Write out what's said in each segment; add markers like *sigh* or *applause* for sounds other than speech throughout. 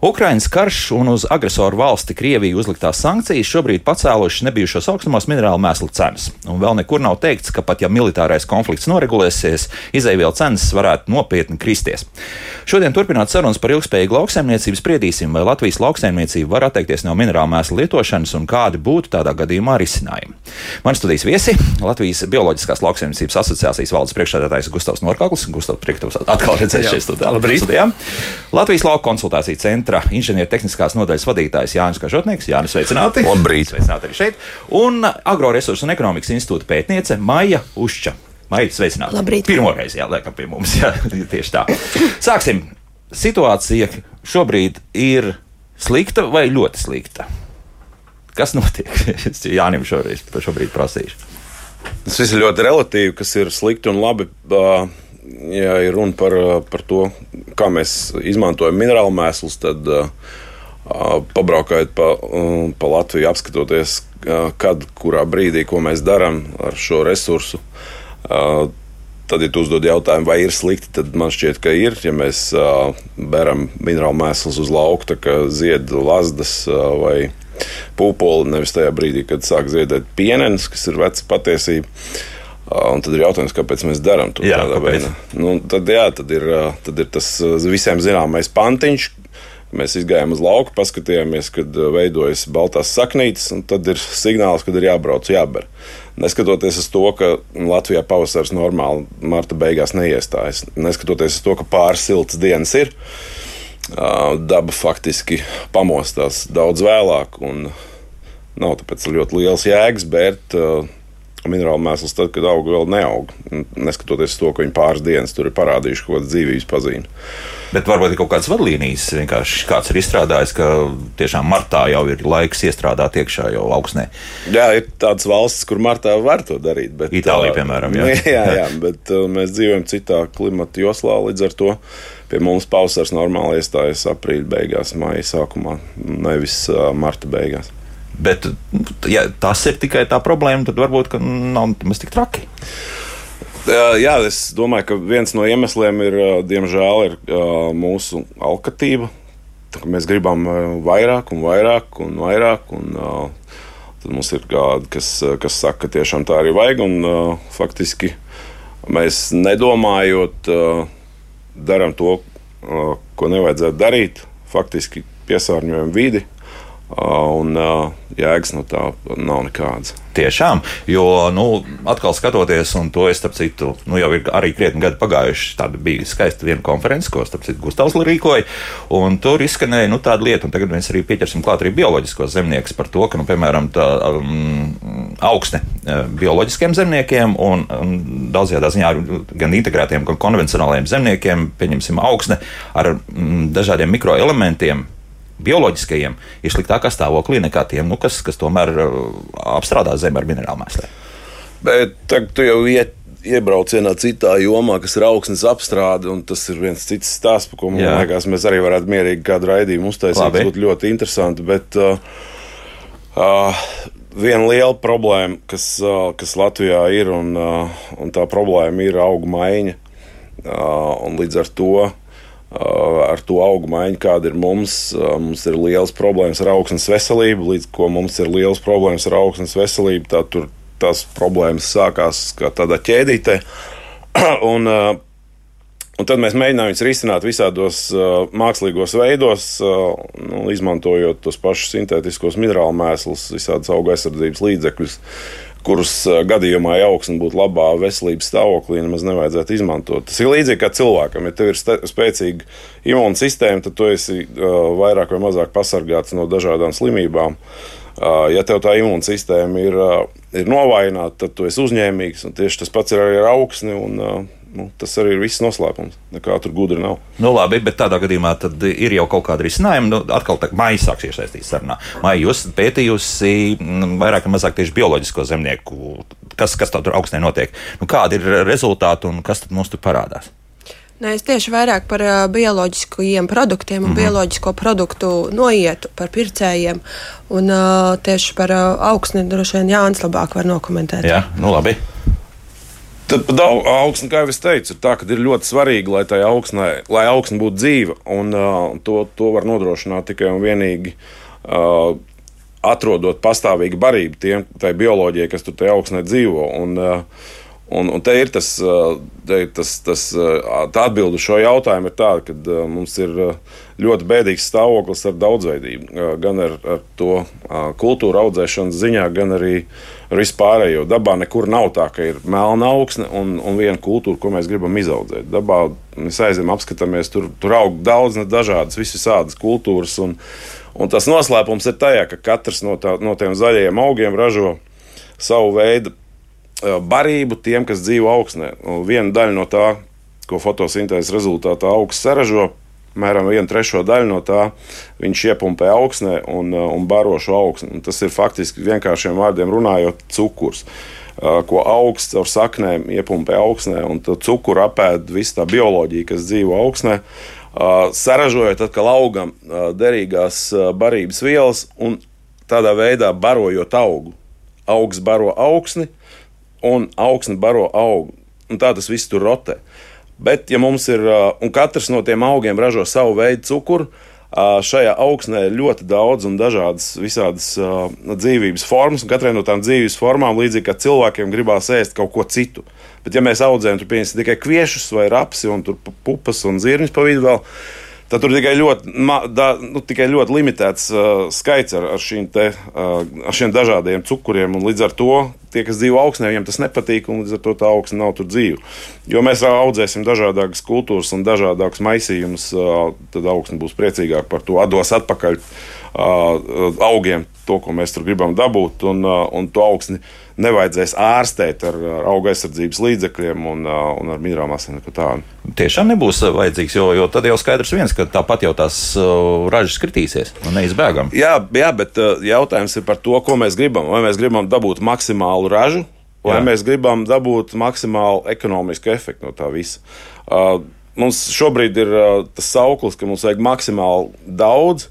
Ukraiņas karš un uz agresoru valsti Krieviju uzliktās sankcijas šobrīd pacēlušas nebijušos augstumos minerālu mēslu cenas. Un vēl nekur nav teikts, ka pat ja militārais konflikts noregulēsies, izēvielu cenas varētu nopietni kristies. Šodien turpināt sarunas par ilgspējīgu lauksaimniecību spriedīsim, vai Latvijas lauksaimniecība var atteikties no minerālu mēslu lietošanas un kādi būtu tādā gadījumā risinājumi. Man studijas viesi Latvijas Bioloģiskās lauksaimniecības asociācijas valdes priekšsēdētājs Gustavs Norkaklis. Gustavs, priekš atkal redzēt šeit studijā. Labrīt! Latvijas Lauka konsultāciju centra centra inženiertehniskās nodaļas vadītājs Jānis Kažotnieks. Jānis, sveicināti! Labrīt! Sveicināti arī šeit! Un Agroresursu un ekonomikas institūta pētniece Maija Ušča. Maija, sveicināti! Labrīt! Pirmoreiz, jā, liekam pie mums, jā, *laughs* tieši tā. Sāksim! Situācija šobrīd ir slikta vai ļoti slikta? Kas notiek? *laughs* Es Jānim šoreiz, šobrīd prasīšu. Tas viss ir ļoti relatīvi, kas ir slikti un labi. Uh, ja ir runa par, par to, kā mēs izmantojam minerālu mēslus, tad uh, pabraukājot pa, uh, pa Latviju, apskatoties, kad, kurā brīdī, ko mēs darām ar šo resursu. Tad, ja tu uzdod jautājumu, vai ir slikti, tad man šķiet, ka ir. Ja mēs beram minerālu mēslus uz lauka, kā zied lazdas uh, vai pūpoli, nevis tajā brīdī, kad sāk ziedēt pienenes, kas ir veca patiesība. Un tad ir jautājums, kāpēc mēs darām to jā, tādā veidā. Nu, tad, jā, tad, ir, tad ir tas visiem zināmais pantiņš. Mēs gājām uz lauku, paskatījāmies, kad veidojas baltās saknītes, un tad ir signāls, kad ir jābrauc, jāber. Neskatoties uz to, ka Latvijā pavasaris normāli marta beigās neiestājas, neskatoties uz to, ka pāris siltas dienas ir, daba faktiski pamostās daudz vēlāk, un nav tāpēc ļoti liels jēgas bērt minerālu mēslus tad, kad auga vēl neaug. Neskatoties to, ka viņi pāris dienas tur ir parādījuši kaut kādas dzīvības pazīmes. Bet varbūt ir kaut kādas vadlīnijas, vienkārši kāds ir izstrādājis, ka tiešām martā jau ir laiks iestrādāt iekšā jau augsnē. Jā, ir tādas valstis, kur martā var to darīt. Bet, Itālija, piemēram, *laughs* jā. jā, jā, bet mēs dzīvojam citā klimata joslā līdz ar to. Pie mums pavasars normāli iestājas aprīļa beigās, māja sākumā, nevis marta beigās. Bet, ja tas ir tikai tā problēma, tad varbūt nav nemaz tik traki. Jā, es domāju, ka viens no iemesliem ir, diemžēl, ir mūsu alkatība. Mēs gribam vairāk un vairāk un vairāk. Un, tad mums ir kādi, kas, kas saka, ka tiešām tā arī vajag. Un, faktiski mēs nedomājot, darām to, ko nevajadzētu darīt. Faktiski piesārņojam vidi, un jēgas no tā nav nekādas. Tiešām, jo, nu, atkal skatoties, un to es, starp citu, nu, jau ir arī krietni gadi pagājuši. Tāda bija skaista viena konference, ko, starp citu, Gustavs rīkoja, un tur izskanēja nu, tāda lieta, un tagad mēs arī pieķersim klāt arī bioloģiskos zemniekus par to, ka, nu, piemēram, tā um, augsne bioloģiskiem zemniekiem un, un daudzajā ziņā gan integrētiem, gan konvencionāliem zemniekiem, pieņemsim augsne ar mm, dažādiem mikroelementiem bioloģiskajiem ir sliktākā stāvoklī nekā tiem, nu, kas, kas tomēr uh, apstrādā zemi ar minerālu mēsliem. Bet tagad tu jau iet iebrauc vienā citā jomā, kas ir augsnes apstrāde, un tas ir viens cits stāsts, par ko man Jā. liekas, mēs arī varētu mierīgi kādu raidījumu uztaisīt. Tas būtu ļoti interesanti. Bet, uh, uh, viena liela problēma, kas, uh, kas Latvijā ir, un, uh, un tā problēma ir auga maiņa. Uh, līdz ar to ar to augu maiņu, kāda ir mums. Mums ir liels problēmas ar augsnes veselību, līdz ko mums ir liels problēmas ar augsnes veselību. Tā, tur tās problēmas sākās kā tādā ķēdītē. *clears throat* un, un tad mēs mēģinājām viņus risināt visādos mākslīgos veidos, nu, izmantojot tos pašus sintētiskos minerālu mēslus, visādas auga aizsardzības līdzekļus. Kurus gadījumā augsne būtu labā veselības stāvoklī, nemaz nevajadzētu izmantot. Tas ir līdzīgi kā cilvēkam. Ja tev ir spēcīga imūnsistēma, tad tu esi vairāk vai mazāk pasargāts no dažādām slimībām. Ja tev tā imūnsistēma ir, ir novājināta, tad tu esi uzņēmīgs. Tieši tas pats ir arī ar augsni. Un, Nu, tas arī ir viss noslēpums. Nekā tur gudri nav. Nu, labi, bet tādā gadījumā ir jau kaut kāda risinājuma. Nu, atkal tā maija sāks iesaistīt sarunā. Maija, jūs pētījusi mm, vairāk vai mazāk tieši bioloģisko zemnieku, kas, kas tur augstnē notiek. Nu, kādi ir rezultāti un kas tad mums tur parādās? Nē, es tieši vairāk par uh, bioloģiskajiem produktiem un mm -hmm. bioloģisko produktu noietu, par pircējiem. Un uh, tieši par uh, augsni droši vien Jānis labāk var nokomentēt. Jā, nu labi. Tad par augsni, kā jau es teicu, ir tā, ka ir ļoti svarīgi, lai tā augsne, lai augsne būtu dzīva. Un uh, to, to var nodrošināt tikai un vienīgi. Uh, atrodot pastāvīgu barību tiem, tai bioloģijai, kas tur tajā augsnē dzīvo. Un, uh, Un, un te ir tas, te ir tas, tas tā atbilde uz šo jautājumu, ir tāda, ka mums ir ļoti bēdīgs stāvoklis ar daudzveidību. Gan ar, ar to kultūru audzēšanas ziņā, gan arī ar vispārējo. Dabā nekur nav tā, ka ir melna augsne un, un viena kultūra, ko mēs gribam izaudzēt. Dabā mēs aizējām, apskatāmies, tur, tur aug daudz dažādas, visādas kultūras. Un, un tas noslēpums ir tajā, ka katrs no, tā, no tiem zaļajiem augiem ražo savu veidu barību tiem, kas dzīvo augsnē. Viena daļa no tā, ko fotosintēzes rezultātā augsts saražo, Mēram vienu trešo daļu no tā viņš iepumpē augsnē un, un baro šo augsni. Un tas ir faktiski vienkāršiem vārdiem runājot, cukurs, ko augsts ar saknēm iepumpē augsnē, un cukuru apēd visa tā bioloģija, kas dzīvo augsnē. Saražojot atkal augam derīgās barības vielas un tādā veidā barojot augu. Augs baro augsni, un augsne baro augu. Un tā tas viss tur rotē. Bet, ja mums ir, un katrs no tiem augiem ražo savu veidu cukuru, šajā augsnē ir ļoti daudz un dažādas visādas dzīvības formas. Katrai no tām dzīvības formām, līdzīgi kā cilvēkiem, gribās ēst kaut ko citu. Bet, ja mēs audzējam tikai kviešus vai rapsi un pupas un zirņus pa vidu vēl, tad tur tikai ļoti, da, nu, tikai ļoti limitēts uh, skaits ar, ar, te, uh, ar šiem dažādiem cukuriem. Līdz ar to tie, kas dzīvo augsnē, viņiem tas nepatīk, un līdz ar to tā augsne nav tur dzīva. Jo mēs audzēsim dažādākas kultūras un dažādākus maisījumus, uh, tad augsne būs priecīgāka par to, dos atpakaļ uh, augiem to, ko mēs tur gribam dabūt, un, un to augsni nevajadzēs ārstēt ar, ar auga aizsardzības līdzekļiem un, un ar minerālu masām. Tiešām nebūs vajadzīgs, jo, jo tad jau skaidrs viens, ka tāpat jau tās ražas kritīsies un neizbēgam. Jā, jā, bet jautājums ir par to, ko mēs gribam. Vai mēs gribam dabūt maksimālu ražu, vai jā. mēs gribam dabūt maksimālu ekonomisku efektu no tā visa. Mums šobrīd ir tas sauklis, ka mums vajag maksimāli daudz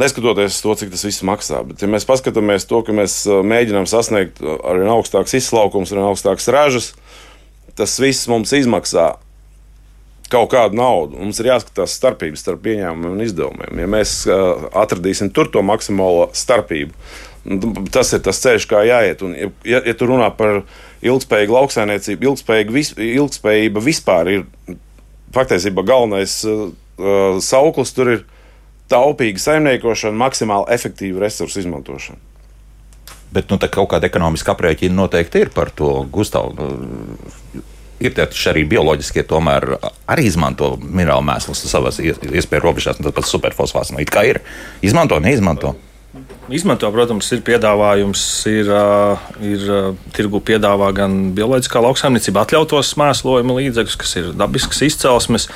Neskatoties to, cik tas viss maksā. Bet, ja mēs paskatāmies to, ka mēs mēģinām sasniegt ar vien augstākus izslaukums, ar vien augstākas ražas, tas viss mums izmaksā kaut kādu naudu. Mums ir jāskatās starpības starp ieņēmumiem un izdevumiem. Ja mēs atradīsim tur to maksimālo starpību, tas ir tas ceļš, kā jāiet. Un, ja, ja tu runā par ilgspējīgu lauksainiecību, ilgspējīga, vis, ilgspējība vispār ir faktiski galvenais uh, sauklis. Tur ir taupīga saimniekošana, maksimāli efektīva resursu izmantošana. Bet nu, kaut kāda ekonomiska aprēķina noteikti ir par to Gustavu. Nu, ir taču arī bioloģiskie, tomēr arī izmanto minerālu mēslus savās iespēju robežās, un tas pats superfosfāts. Nu, kā ir? Izmanto, neizmanto. Izmanto, protams, ir piedāvājums, ir, ir tirgu piedāvā gan bioloģiskā lauksaimniecība atļautos mēslojuma līdzekļus, kas ir dabisks izcelsmes,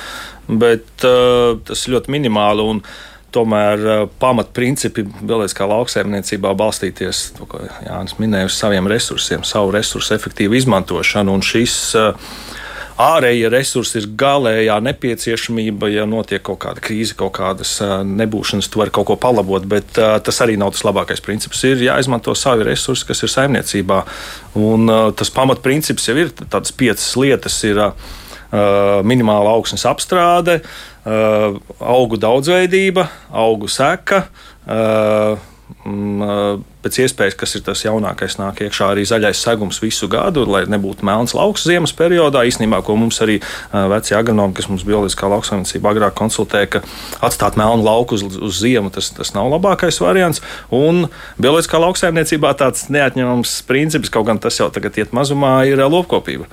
bet tas ļoti minimāli. Un, uh, tomēr eh, pamatprincipi bioloģiskā lauksaimniecībā balstīties, to, ko Jānis minēja, uz saviem resursiem, savu resursu efektīvu izmantošanu. Un šis eh, ārējie resursi ir galējā nepieciešamība, ja notiek kaut kāda krīze, kaut kādas eh, nebūšanas, tu vari kaut ko palabot, bet tas arī nav tas labākais princips. Ir jāizmanto savi resursi, kas ir saimniecībā. Un tas pamatprincips jau ir tādas piecas lietas. Ir, minimāla augsnes apstrāde, Uh, augu daudzveidība, augu seka. Uh, mm, uh, pēc iespējas, kas ir tas jaunākais, nāk iekšā arī zaļais segums visu gadu, lai nebūtu melns lauks ziemas periodā. Īsnībā, ko mums arī veci agronomi, kas mums bioloģiskā lauksaimniecībā agrāk konsultēja, ka atstāt melnu lauku uz, uz ziemu, tas, tas nav labākais variants. Un bioloģiskā lauksaimniecībā tāds neatņemams princips, kaut gan tas jau tagad iet mazumā, ir lopkopība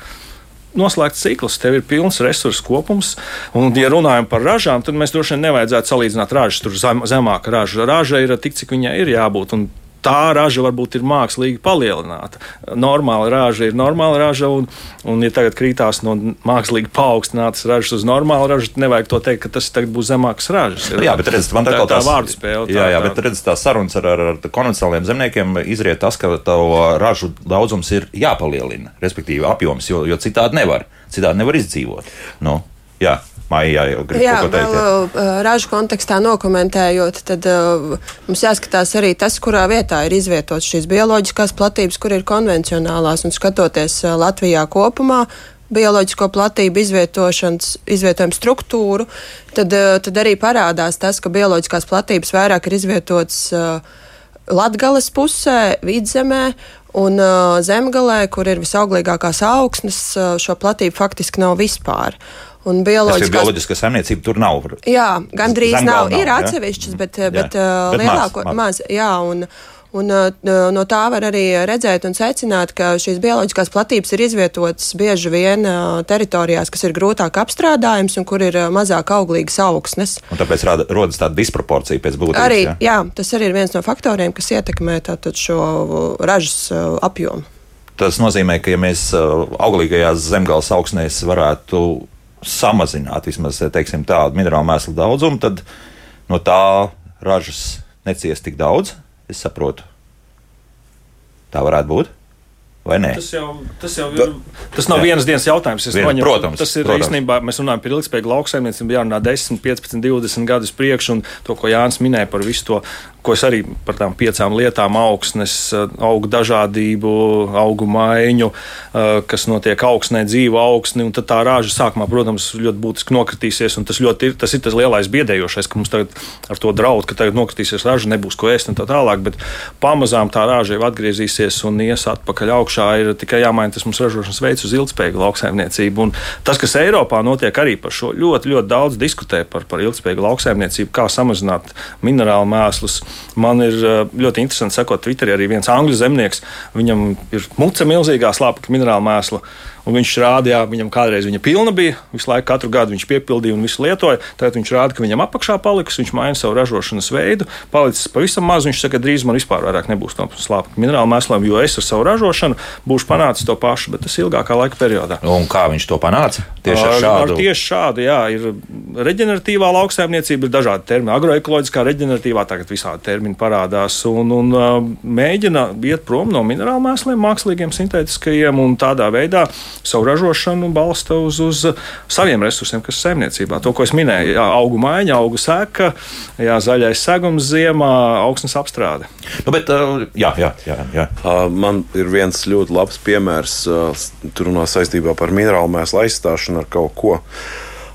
noslēgts cikls, tev ir pilns resursu kopums. Un, ja runājam par ražām, tad mēs droši vien nevajadzētu salīdzināt ražas. Tur zem, zemāka raža. Raža ir tik, cik viņai ir jābūt. Un tā raža varbūt ir mākslīgi palielināta. Normāla raža ir normāla raža, un, un ja tagad krītās no mākslīgi paaugstinātas ražas uz normālu ražu, nevajag to teikt, ka tas būs zemāks ražas. Ir, jā, bet redziet, man tā, tā, tā vārdu spēle. Tā, jā, jā, bet redziet, tā sarunas ar, ar, ar konvencionāliem zemniekiem izriet tas, ka tavu ražu daudzums ir jāpalielina, respektīvi apjoms, jo, jo citādi nevar. Citādi nevar izdzīvot. Nu. Jā. Maijā jau gribu jā, ko teikt. Jā, vēl ražu kontekstā nokomentējot, tad uh, mums jāskatās arī tas, kurā vietā ir izvietotas šīs bioloģiskās platības, kur ir konvencionālās, un skatoties uh, Latvijā kopumā, bioloģisko platību izvietojumu struktūru, tad, tad arī parādās tas, ka bioloģiskās platības vairāk ir izvietotas uh, Latgales pusē, vidzemē un uh, zemgalē, kur ir visauglīgākās augsnes, uh, šo platību faktiski nav vispār. Un bioloģiskā bioloģiskā saimniecība tur nav. Jā, gandrīz nav. nav. Ir atsevišķas, bet, bet, bet, bet lielāko maz. maz jā, un, Un, no tā var arī redzēt un secināt, ka šīs bioloģiskās platības ir izvietotas bieži vien teritorijās, kas ir grūtāk apstrādājams un kur ir mazāk auglīgas augsnes. Un tāpēc rada, rodas tāda disproporcija pēc būtības. Arī, jā? jā, tas arī ir viens no faktoriem, kas ietekmē šo ražas apjomu. Tas nozīmē, ka ja mēs auglīgajās zemgāles augsnēs varētu samazināt vismaz teiksim, tādu minerālu mēslu daudzumu, tad no tā ražas neciest tik daudz. Es saprotu. Tā varētu būt. Tas jau, tas jau ir. Tas nav vienas dienas jautājums. Vien, noņem, protams. Tas ir protams. īstenībā, mēs runājam par ilgspējīgu lauksaimniecību, jārunā 10, 15, 20 gadus priekš, un to, ko Jānis minēja par visu to ko es arī par tām piecām lietām - augsnes, eh, augu dažādību, augu maiņu, eh, kas notiek augsnē, dzīvo augsni, tad tā rāža sākumā, protams, ļoti būtiski nokritīsies, tas, ļoti ir, tas ir tas lielais biedējošais, ka mums tagad ar to draud, ka tagad nokritīsies raža, nebūs ko ēst un tā tālāk, bet pamazām tā rāža jau atgriezīsies un ies atpakaļ augšā, ir tikai jāmaina tas mūsu ražošanas veids uz ilgspējīgu lauksaimniecību. Un tas, kas Eiropā notiek arī par šo, ļoti, ļoti daudz diskutē par, par ilgspējīgu lauksaimniecību, kā samazināt minerālu mēslus, Man ir eh, ļoti interesanti sekot Twitterī arī viens angļu zemnieks. Viņam ir muca milzīgā slāpekļa minerāla mēsla. Un viņš rādīja, viņam kādreiz viņa pilna bija, visu laiku, katru gadu viņš piepildīja un visu lietoja. Tad viņš rāda, ka viņam apakšā paliks, viņš maina savu ražošanas veidu, palicis pavisam maz. Viņš saka, ka drīz man vispār nebūs no slāpekļa minerālu mēsliem, jo es ar savu ražošanu būšu panācis to pašu, bet tas ilgākā laika periodā. Un kā viņš to panāca? Tieši ar šādu. Ar tieši šādu, jā, ir reģeneratīvā lauksaimniecība, ir dažādi termini, agroekoloģiskā, reģeneratīvā, tagad visādi termini parādās un, un uh, mēģina iet prom no minerālu mēsliem, mākslīgiem, sintētiskajiem un tādā veidā savu ražošanu balsta uz, uz saviem resursiem, kas ir saimniecībā. To, ko es minēju, jā, augu maiņa, augu sēka, jā, zaļais segums ziemā, augsnes apstrāde. Nu, bet, jā, jā, jā, jā. Man ir viens ļoti labs piemērs, tur runā saistībā par minerālu mēslu aizstāšanu ar kaut ko.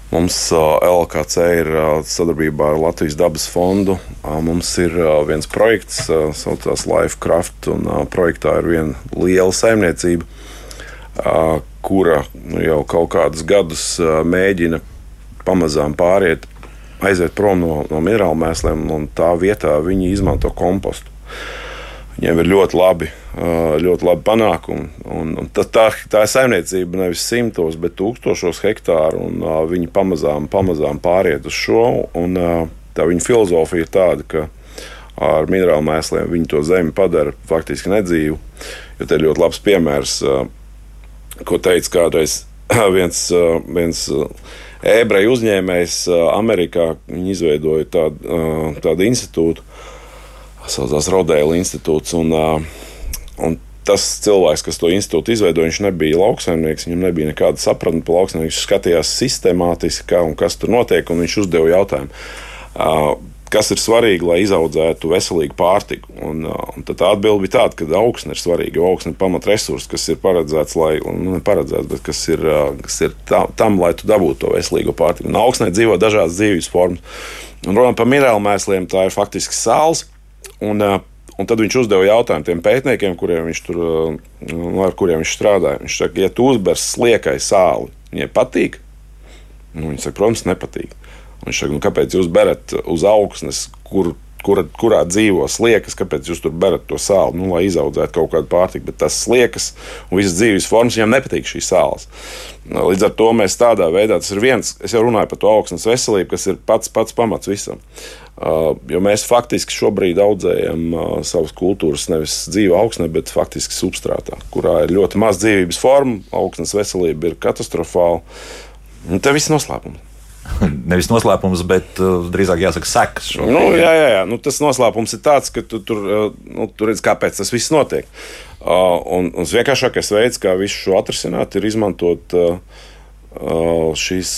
Mums LKC ir sadarbībā ar Latvijas dabas fondu. Mums ir viens projekts, kas saucās Lifecraft, un projektā ir viena liela saimniecība, kura nu, jau kaut kādus gadus mēģina pamazām pāriet, aiziet prom no, no minerālu mēsliem, un tā vietā viņi izmanto kompostu. Viņiem ir ļoti labi, ļoti labi panākumi. Un, un tā, tā, tā ir saimniecība nevis simtos, bet tūkstošos hektāru. Viņi pamazām, pamazām pāriet uz šo. Un, tā viņa filozofija ir tāda, ka ar minerālu mēsliem viņi to zemi padara faktiski nedzīvu. Jo te ir ļoti labs piemērs ko teica kādreiz *clears throat* viens, viens ebreju uzņēmējs Amerikā. Viņi izveidoja tādu, tādu institūtu, kas saucās Rodēla institūts. Un, un tas cilvēks, kas to institūtu izveidoja, viņš nebija lauksaimnieks, viņam nebija nekāda sapratne par lauksaimnieku. Viņš skatījās sistemātiski, kā un kas tur notiek, un viņš uzdeva jautājumu kas ir svarīgi, lai izaudzētu veselīgu pārtiku. Un, un tad tā atbilde bija tāda, ka augsne ir svarīga, jo augsne ir pamatresurss, kas ir paredzēts, lai, nu, paredzēts, bet kas ir, kas ir tam, tam, lai tu dabūtu to veselīgo pārtiku. Un augsnē dzīvo dažādas dzīves formas. Un runājot par minerālu mēsliem, tā ir faktiski sāls. Un, Un tad viņš uzdeva jautājumu tiem pētniekiem, kuriem viņš tur, nu, ar kuriem viņš strādāja. Viņš saka, ja tu uzbers sliekai sāli, viņai patīk? Nu, viņi saka, protams, nepatīk. Viņš saka, nu, kāpēc jūs berat uz augsnes, kur, kur, kurā dzīvo sliekas, kāpēc jūs tur berat to sāli, nu, lai izaudzētu kaut kādu pārtiku. Bet tas sliekas un visas dzīves formas viņam nepatīk šīs sāls. Līdz ar to mēs tādā veidā, tas ir viens, es jau runāju par to augsnes veselību, kas ir pats, pats pamats visam. Uh, jo mēs faktiski šobrīd audzējam uh, savas kultūras nevis dzīvē augsnē, bet faktiski substrātā, kurā ir ļoti maz dzīvības forma, augsnes veselība ir katastrofāla. Un te viss noslēpums. *laughs* Nevis noslēpums, bet uh, drīzāk jāsaka sekas. Nu, jā, jā, jā. Nu, tas noslēpums ir tāds, ka tu tur, uh, nu, tur redz, kāpēc tas viss notiek. Uh, un, un vienkāršākais veids, kā visu šo atrisināt, ir izmantot uh, šīs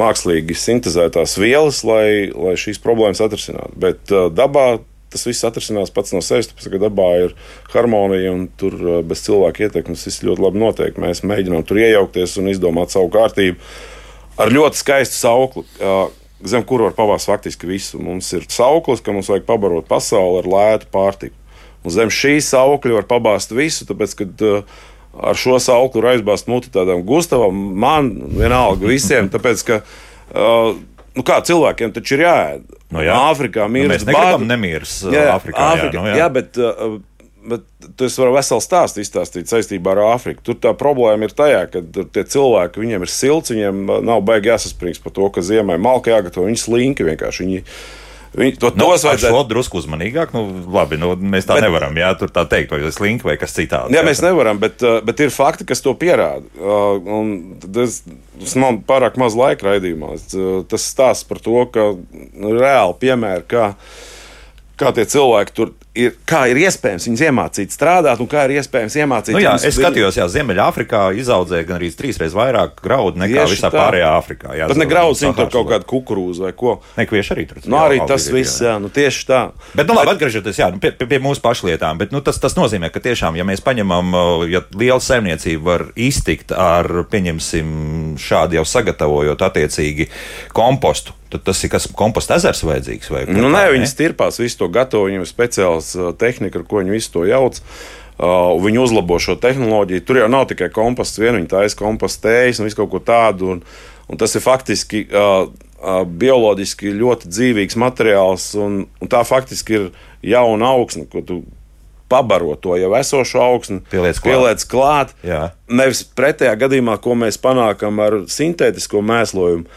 mākslīgi sintēzētās vielas, lai, lai šīs problēmas atrisinātu. Bet dabā tas viss atrisinās pats no sevis, tāpēc, ka dabā ir harmonija un tur bez cilvēka ietekmes viss ļoti labi notiek. Mēs mēģinām tur iejaukties un izdomāt savu kārtību ar ļoti skaistu saukli. Zem kura var pavāst faktiski visu. Mums ir sauklis, ka mums vajag pabarot pasauli ar lētu pārtiku. Un zem šī saukļa var pabāzt visu, tāpēc, kad uh, ar šo sauklu var aizbāzt muti tādam Gustavam, man vienalga visiem, *laughs* tāpēc, ka uh, nu kā cilvēkiem taču ir jāēd. No nu jā. Āfrikā mirst. Nu, mēs negribam nemirs jā, Āfrikā. Āfrika, jā, nu jā. jā, bet, uh, bet tu vari veselu stāstu izstāstīt saistībā ar Āfriku. Tur tā problēma ir tajā, ka tie cilvēki, viņiem ir silts, viņiem nav baigi jāsaspringst par to, ka ziemē malka jāgatavo, viņi slinki vienkārši. Viņi, Viņi to nu, vajadzētu būt drusku uzmanīgāk. Nu, labi, nu, mēs tā bet, nevaram. Jā, tur tā teikt, vai tas link vai kas citāds. Jā, jā, mēs nevaram, bet, uh, bet ir fakti, kas to pierāda. Uh, tas, tas nav pārāk maz laika raidījumā. Uh, tas stāsta par to, ka nu, reāli piemēri, kā, kā tie cilvēki tur ir, kā ir iespējams viņus iemācīt strādāt, un kā ir iespējams iemācīt nu, jā, viņus. Es skatījos, jā, Ziemeļāfrikā izaudzēja gan arī trīsreiz vairāk graudu nekā Tieši visā tā. pārējā Āfrikā. Jā, Pat ne graudus, viņi tur kaut kādu kukurūzu vai ko. Nekvieši arī tur. Nu, arī tas viss, jā. nu tieši tā. Bet, nu labi, atgriežoties, jā, nu, pie, pie, pie mūsu pašlietām, bet nu, tas, tas nozīmē, ka tiešām, ja mēs paņemam, ja liela saimniecība var iztikt ar, pieņemsim, šādi jau sagatavojot attiecīgi kompostu, Tad tas ir kas komposta ezers vajadzīgs. Vai nu, nē, viņi stirpās visu to gatavo, viņiem ir speciāls tehnika, ar ko viņi visu to jauc. Uh, viņi uzlabo šo tehnoloģiju. Tur jau nav tikai komposts, vien viņi taisa kompostējas un visu kaut ko tādu. Un, un tas ir faktiski uh, uh, bioloģiski ļoti dzīvīgs materiāls, un, un tā faktiski ir jauna augsne, ko tu pabaro to jau esošo augsni, pieliec klāt. Pieliec klāt. Nevis pretējā gadījumā, ko mēs panākam ar sintētisko mēslojumu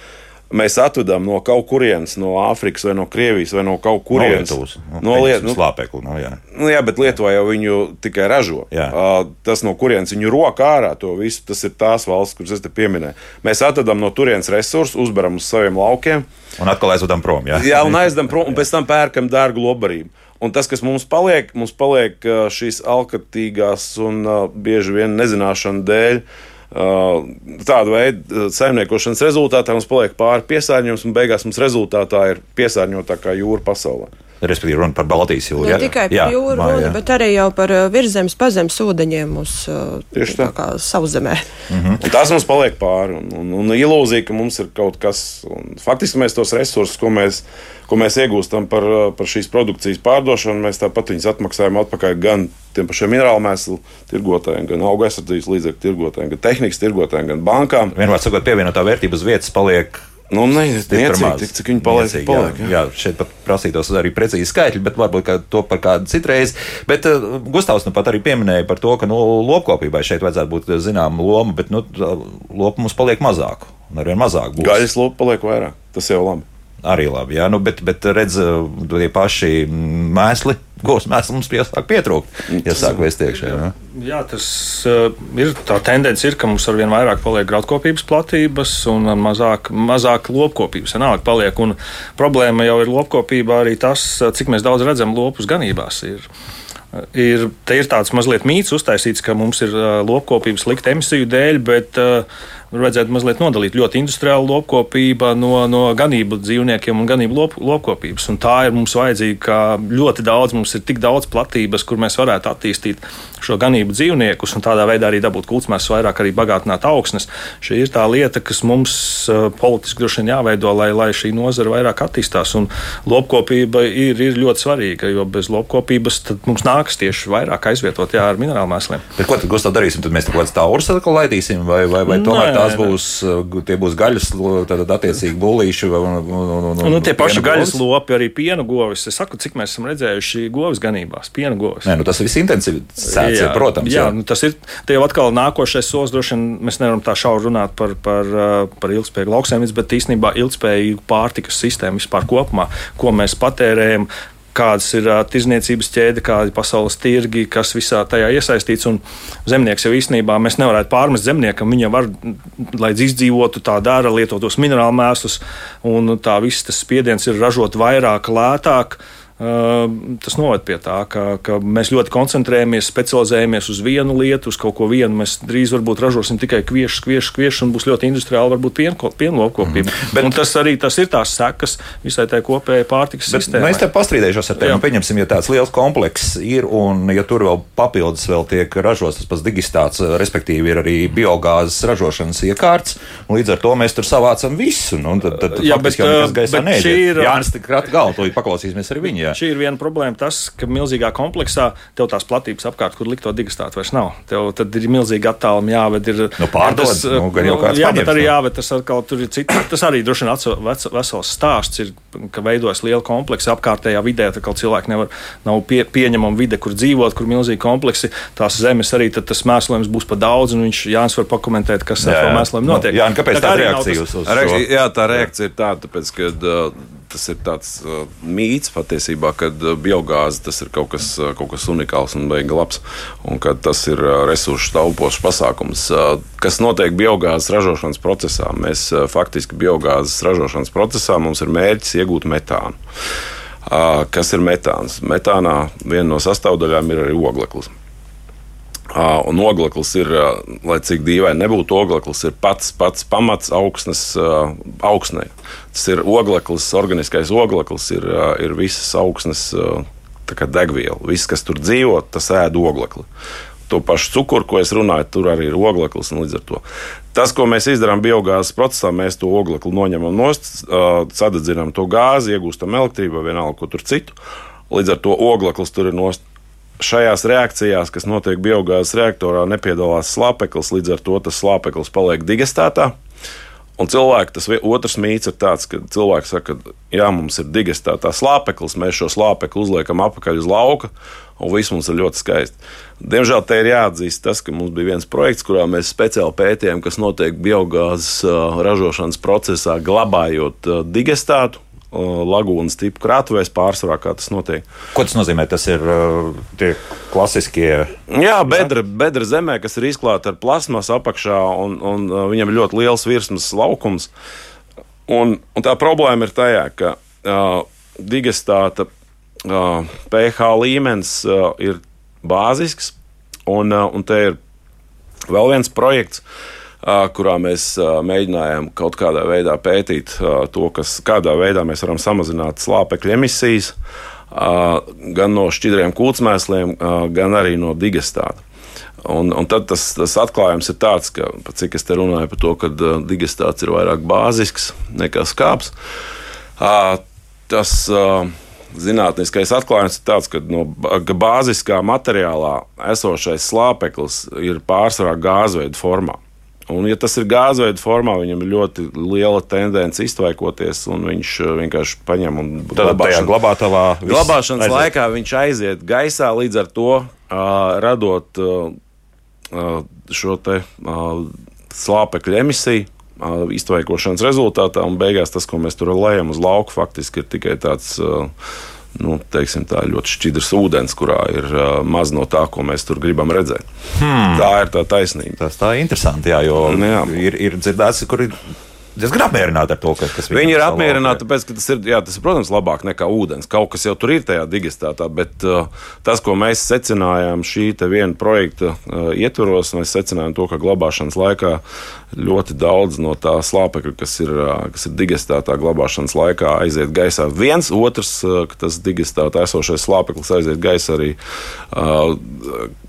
mēs atvedam no kaut kurienes, no Āfrikas vai no Krievijas vai no kaut kurienes. No Lietuvas. No Lietuvas. Nu, slāpekli, no, jā. Nu, jā, bet Lietuvā jau viņu tikai ražo. Jā. Uh, tas, no kurienes viņu roka ārā to visu, tas ir tās valsts, kuras es te pieminēju. Mēs atvedam no turienes resursus, uzberam uz saviem laukiem. Un atkal aizvedam prom. Jā, jā un aizdam prom, un pēc tam pērkam dārgu lobarību. Un tas, kas mums paliek, mums paliek šīs alkatīgās un bieži vien nezināšana dēļ, uh, Tāda veida saimniekošanas rezultātā mums paliek pāri piesārņojums, un beigās mums rezultātā ir piesārņotākā jūra pasaulē. Respektīvi, runa par Baltijas jūru. Ne jā, tikai par jūru, runa, bet arī jau par virzemes pazemes ūdeņiem uz sauszemē. Mm -hmm. Tas mums paliek pāri. Un, un, un ilūzija, ka mums ir kaut kas, un faktiski mēs tos resursus, ko mēs ko mēs iegūstam par, par šīs produkcijas pārdošanu, mēs tāpat viņus atmaksājam atpakaļ gan tiem pašiem minerālu mēslu tirgotājiem, gan auga aizsardzības līdzekļu tirgotājiem, gan tehnikas tirgotājiem, gan bankām. Vienmēr sakot, pievienotā vērtība uz vietas paliek Nu, nē, niecīgi, tik, cik viņi paliek. Niecīgi, paliek jā, jā, šeit pat prasītos arī precīzi skaitļi, bet varbūt to par kādu citreiz. Bet uh, Gustavs nu pat arī pieminēja par to, ka nu, lopkopībai šeit vajadzētu būt zināma loma, bet nu, lopu mums paliek mazāk. Un arvien mazāk būs. Gaļas lopu paliek vairāk. Tas jau labi arī labi. Jā, nu, bet, bet redz, tie paši mēsli, gos mēsli mums piesāk pietrūkt, ja sāk vēst iekšā. Jā. jā, tas uh, ir tā tendence, ir, ka mums ar vien vairāk paliek graudkopības platības un mazāk, mazāk lopkopības. Vienalga paliek, un problēma jau ir lopkopībā arī tas, cik mēs daudz redzam lopus ganībās. Ir. Ir, te ir tāds mazliet mīts uztaisīts, ka mums ir uh, lopkopības slikta emisiju dēļ, bet uh, vajadzētu mazliet nodalīt ļoti industriālu lopkopību no, no ganību dzīvniekiem un ganību lop, lopkopības. Un tā ir mums vajadzīga, ka ļoti daudz mums ir tik daudz platības, kur mēs varētu attīstīt šo ganību dzīvniekus un tādā veidā arī dabūt kultsmēs vairāk arī bagātināt augsnes. Šī ir tā lieta, kas mums uh, politiski droši vien jāveido, lai, lai šī nozara vairāk attīstās. Un lopkopība ir, ir ļoti svarīga, jo bez lopkopības mums nāks tieši vairāk aizvietot jā, ar minerālu mēsliem. Bet ko tad Gustav darīsim? Tad mēs kaut kādas taurus atkal laidīsim vai, vai, vai tomēr tā tās būs, uh, tie būs gaļas, tad attiecīgi bullīši. Un, un, un, nu, tie paši gaļas lopi, arī piena govis. Es saku, cik mēs esam redzējuši govis ganībās, piena govis. Nē, nu, tas ir visintensīvs, protams. Jā, jā. Nu, tas ir tie jau atkal nākošais solis. Droši vien mēs nevaram tā šauri runāt par, par, uh, par ilgspējīgu lauksaimniecību, bet īstenībā ilgspējīgu pārtikas sistēmu vispār kopumā, ko mēs patērējam, kādas ir uh, tirzniecības ķēde, kādi ir pasaules tirgi, kas visā tajā iesaistīts. Un zemnieks jau īstenībā mēs nevarētu pārmest zemniekam. Viņam var, lai izdzīvotu, tā dara, lietot tos minerālu mēslus, un tā viss tas spiediens ir ražot vairāk, lētāk. Tas noved pie tā, ka, ka mēs ļoti koncentrējamies, specializējamies uz vienu lietu, uz kaut ko vienu. Mēs drīz varbūt ražosim tikai kviešus, kviešus, kviešus, un būs ļoti industriāli varbūt pienlopkopība. Mm. Bet un tas arī tas ir tās sekas visai tai kopējai pārtikas sistēmai. Mēs te pastrīdējušos ar tevi. Nu, pieņemsim, ja tāds liels komplekss ir, un ja tur vēl papildus vēl tiek ražots tas pats digistāts, respektīvi ir arī biogāzes ražošanas iekārts, līdz ar to mēs tur savācam visu. Nu, tad, tad, Jā, bet, jau nekas gaisā neiet. Jā, tas tik krāt galvu, to paklausīsimies arī viņa. Jā. Šī ir viena problēma, tas, ka milzīgā kompleksā tev tās platības apkārt, kur likt to digistātu, vairs nav. Tev tad ir milzīgi attālumi jāved. Ir, nu, pārdod, tas, nu, jau kāds jā, paņems, bet arī jāved tas atkal tur ir cits. Tas arī droši vien vesels stāsts ir, ka veidojas liela kompleksa apkārtējā vidē, tā kā cilvēki nevar, nav pie, pieņemama vide, kur dzīvot, kur milzīgi kompleksi. Tās zemes arī tas mēslojums būs pa daudz, un viņš Jānis var pakomentēt, kas ar to mēslojumu notiek. Nu, jā, kāpēc tā, tā reakcija uz, uz to? Jā, tā reakcija ir tāda, tāpēc, ka uh, tas ir tāds uh, mīts patiesībā, ka uh, biogāze tas ir kaut kas, uh, kaut kas unikāls un beigas labs, un ka tas ir uh, resursu taupošs pasākums. Uh, kas notiek biogāzes ražošanas procesā? Mēs uh, faktiski biogāzes ražošanas procesā mums ir mērķis iegūt metānu. Uh, kas ir metāns? Metānā viena no sastāvdaļām ir arī ogleklis. Un ogleklis ir, lai cik dīvaini nebūtu, ogleklis ir pats, pats pamats augsnes, augsnē. Tas ir ogleklis, organiskais ogleklis, ir, ir visas augsnes degviela. Viss, kas tur dzīvo, tas ēd oglekli. To pašu cukuru, ko es runāju, tur arī ir ogleklis. Tas, ko mēs izdarām biogāzes procesā, mēs to oglekli noņemam nost, sadedzinām to gāzi, iegūstam elektrību vienalga, ko tur citu. Līdz ar to ogleklis tur ir nost šajās reakcijās, kas notiek biogāzes reaktorā, nepiedalās slāpeklis, līdz ar to tas slāpeklis paliek digestētā. Un cilvēki, tas otrs mīts ir tāds, ka cilvēks saka, ka jā, mums ir digestētā slāpeklis, mēs šo slāpekli uzliekam apakaļ uz lauka, un viss mums ir ļoti skaisti. Diemžēl te ir jāatzīst tas, ka mums bija viens projekts, kurā mēs speciāli pētījām, kas notiek biogāzes ražošanas procesā, glabājot digestētu lagūnas tipu krātuvēs pārsvarā, kā tas notiek. Ko tas nozīmē? Tas ir tie klasiskie. Jā, bedra, bedra zemē, kas ir izklāta ar plasmas apakšā, un, un viņam ir ļoti liels virsmas laukums. Un, un tā problēma ir tajā, ka uh, digestāta uh, pH līmenis uh, ir bāzisks, un, uh, un te ir vēl viens projekts. Uh, kurā mēs mēģinājām kaut kādā veidā pētīt to, kas, kādā veidā mēs varam samazināt slāpekļa emisijas, gan no šķidriem kūtsmēsliem, gan arī no digestāta. Un, un tad tas, tas atklājums ir tāds, ka, cik es te runāju par to, ka digestāts ir vairāk bāzisks nekā skāps. Tas zinātniskais atklājums ir tāds, ka no bāziskā materiālā esošais slāpeklis ir pārsvarā gāzveida formā. Un, ja tas ir gāzveida formā, viņam ir ļoti liela tendence iztvaikoties, un viņš uh, vienkārši paņem un glabāšana, glabātavā. Glabāšanas aiziet. laikā viņš aiziet gaisā, līdz ar to uh, radot uh, šo te uh, slāpekļa emisiju. Uh, iztvaikošanas rezultātā, un beigās tas, ko mēs tur lejam uz lauka, faktiski ir tikai tāds uh, nu, teiksim, tā ļoti šķidrs ūdens, kurā ir uh, maz no tā, ko mēs tur gribam redzēt. Hmm. Tā ir tā taisnība. Tas tā ir interesanti, jā, jo nu, jā. Ir, ir dzirdēts, kur ir diezgan apmierināti ar to, ka, kas viņi ir apmierināti. Tāpēc, ka tas ir, jā, tas ir, protams, labāk nekā ūdens. Kaut kas jau tur ir tajā digestātā, bet uh, tas, ko mēs secinājām šī viena projekta uh, ietvaros, mēs secinājām to, ka glabāšanas laikā ļoti daudz no tā slāpekļa, kas ir, uh, kas ir digestātā glabāšanas laikā, aiziet gaisā. Viens otrs, uh, tas digestātā esošais slāpeklis aiziet gaisā arī uh,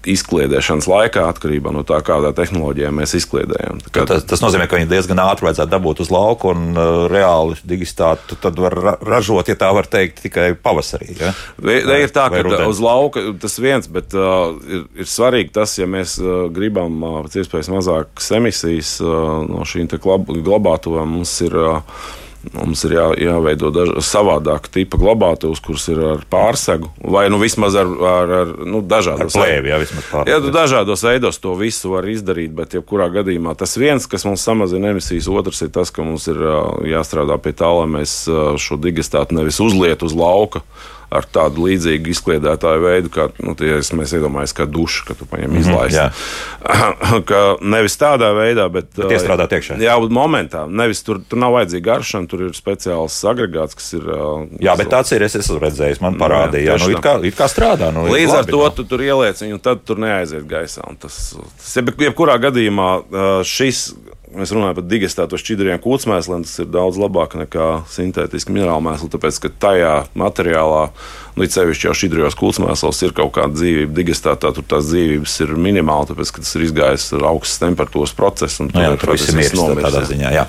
izkliedēšanas laikā, atkarībā no tā, kādā tehnoloģijā mēs izkliedējam. Tas, tas nozīmē, ka viņi diezgan ātri vajadzētu dabūt uz lauku un uh, reāli digistātu tad var ra ražot, ja tā var teikt, tikai pavasarī. Ja? Vai, vai ir tā, ka rudenī. uz lauka tas viens, bet uh, ir, ir svarīgi tas, ja mēs uh, gribam uh, pēc iespējas mazākas emisijas uh, no šīm glabātuvām, mums ir. Uh, Mums ir jā, jāveido savādāka tipa glabātavas, kuras ir ar pārsegu, vai nu vismaz ar, ar, ar nu, dažādos veidos. Jā. Jā, dažādos veidos to visu var izdarīt, bet jebkurā gadījumā tas viens, kas mums samazina emisijas, otrs ir tas, ka mums ir jāstrādā pie tā, lai mēs šo digestātu nevis uzlietu uz lauka ar tādu līdzīgu izkliedētāju veidu, kā nu, tie, mēs iedomājamies, kā duša, ka tu paņem izlaist. Mm *clears throat* ka nevis tādā veidā, bet, bet iestrādāt iekšā. Jā, momentā. Nevis tur, tur nav vajadzīga garšana, tur ir speciāls agregāts, kas ir. Jā, bet tāds ir. Es esmu redzējis, man parādīja, jā, nu, it kā, it kā strādā. Nu, Līdz labi, ar to nu. tu tur ieliec viņu, un tad tur neaiziet gaisā. Tas, tas, jebkurā gadījumā šis mēs runājam par digestātu šķidriem kūtsmēsliem, tas ir daudz labāk nekā sintētiski minerālu mēslu, tāpēc ka tajā materiālā, nu, sevišķi jau šķidrijos kūtsmēslos, ir kaut kāda dzīvība. Digestātā tur tās dzīvības ir minimāli, tāpēc ka tas ir izgājis ar augstas temperatūras procesu. Nu, jā, tur viss ir miris tādā ziņā. Jā.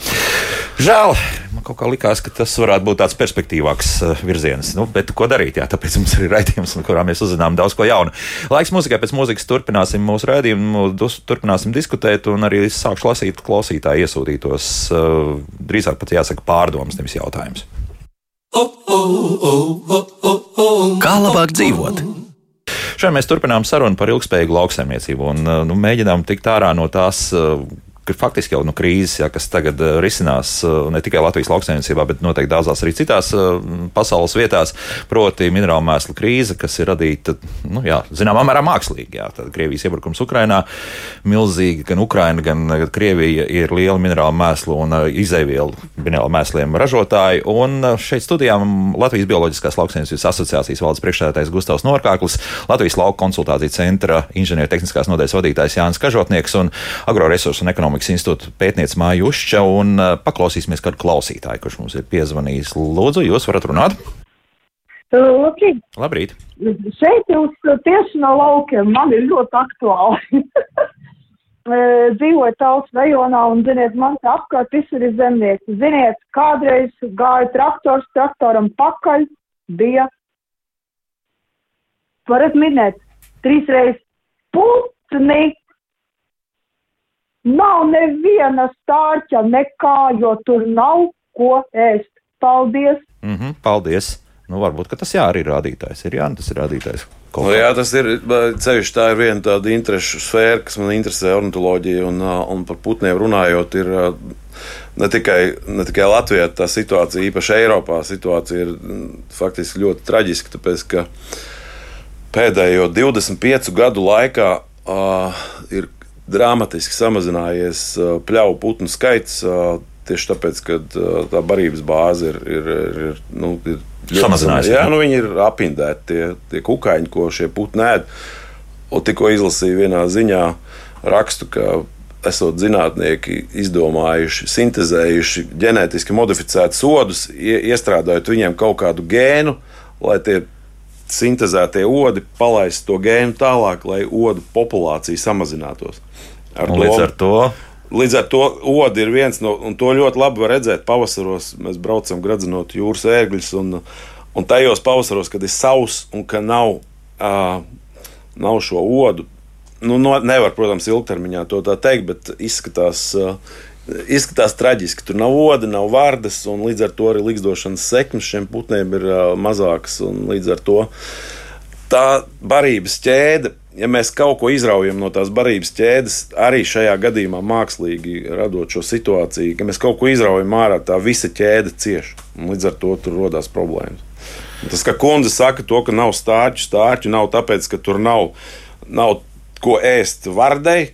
Žēl, kaut kā likās, ka tas varētu būt tāds perspektīvāks uh, virziens. Nu, bet ko darīt? Jā, tāpēc mums ir raidījums, kurā mēs uzzinām daudz ko jaunu. Laiks mūzikai pēc mūzikas turpināsim mūsu raidījumu, turpināsim diskutēt un arī sākšu lasīt klausīt klausītāji iesūtītos uh, drīzāk pat jāsaka pārdomas, nevis jautājums. Kā labāk dzīvot? Šodien mēs turpinām sarunu par ilgspējīgu lauksaimniecību un nu, mēģinām tikt ārā no tās faktiski jau nu, krīzes, ja, kas tagad uh, risinās uh, ne tikai Latvijas lauksaimniecībā, bet noteikti daudzās arī citās uh, pasaules vietās, proti minerālu mēslu krīze, kas ir radīta, nu, jā, zināmā mērā mākslīgi. Jā, tad Krievijas iebrukums Ukrainā milzīgi, gan Ukraina, gan Krievija ir liela minerālu mēslu un izēvielu minerālu mēsliem ražotāji. Un šeit studijā Latvijas Bioloģiskās lauksaimniecības asociācijas valdes priekšsēdētājs Gustavs Norkāklis, Latvijas lauka konsultāciju centra inženiertehniskās nodaļas vadītājs Jānis Kažotnieks un agroresursu un ekonomikas ekonomikas institūta pētniece Māja Ušča, un uh, paklausīsimies kādu klausītāju, kurš mums ir piezvanījis. Lūdzu, jūs varat runāt? Labrīt! Labrīt. Šeit jūs tieši no laukiem man ir ļoti aktuāli. *laughs* Dzīvoju tautas rajonā un, ziniet, man te apkārt visur ir zemnieki. Ziniet, kādreiz gāja traktors traktoram pakaļ, bija, varat minēt, trīsreiz putni, Nav neviena stārķa nekā, jo tur nav ko ēst. Paldies! Mm -hmm, paldies! Nu, varbūt tas jā, arī ir rādītājs. Ir, jā, tas ir rādītājs. Nu, jā, tas ir ceļš. Tā ir viena tāda interešu sfēra, kas man interesē ornitoloģija. Un, un par putniem runājot, ir ne tikai, ne tikai Latvijā tā situācija, īpaši Eiropā, situācija ir faktiski ļoti traģiska. Tāpēc, ka pēdējo 25 gadu laikā uh, ir dramatiski samazinājies pļauju putnu skaits. Tieši tāpēc, ka tā barības bāze ir, ir, ir, nu, ir samazinājusies. Jā, nu, viņi ir apindēti, tie, tie kukaiņi, ko šie putni ēd. Tikko izlasīju vienā ziņā rakstu, ka esot zinātnieki izdomājuši, sintēzējuši ģenētiski modificētus sodus, iestrādājot viņiem kaut kādu gēnu, lai tie sintēzētie odi palaistu to gēnu tālāk, lai odu populācija samazinātos. Ar un līdz ar to. Līdz ar to odi ir viens no, un to ļoti labi var redzēt pavasaros. Mēs braucam gradzinot jūras ērgļus, un, un tajos pavasaros, kad ir sauss un ka nav, uh, nav šo odu. Nu, no, nevar, protams, ilgtermiņā to tā teikt, bet izskatās, uh, Izskatās traģiski. Tur nav oda, nav vārdas, un līdz ar to arī likstošanas sekmes šiem putniem ir mazākas. Līdz ar to tā barības ķēde, ja mēs kaut ko izraujam no tās barības ķēdes, arī šajā gadījumā mākslīgi radot šo situāciju, ka mēs kaut ko izraujam ārā, tā visa ķēde cieš. Līdz ar to tur rodas problēmas. Tas, ka kundze saka, to, ka nav stārķu, stārķu nav tāpēc, ka tur nav, nav ko ēst vardei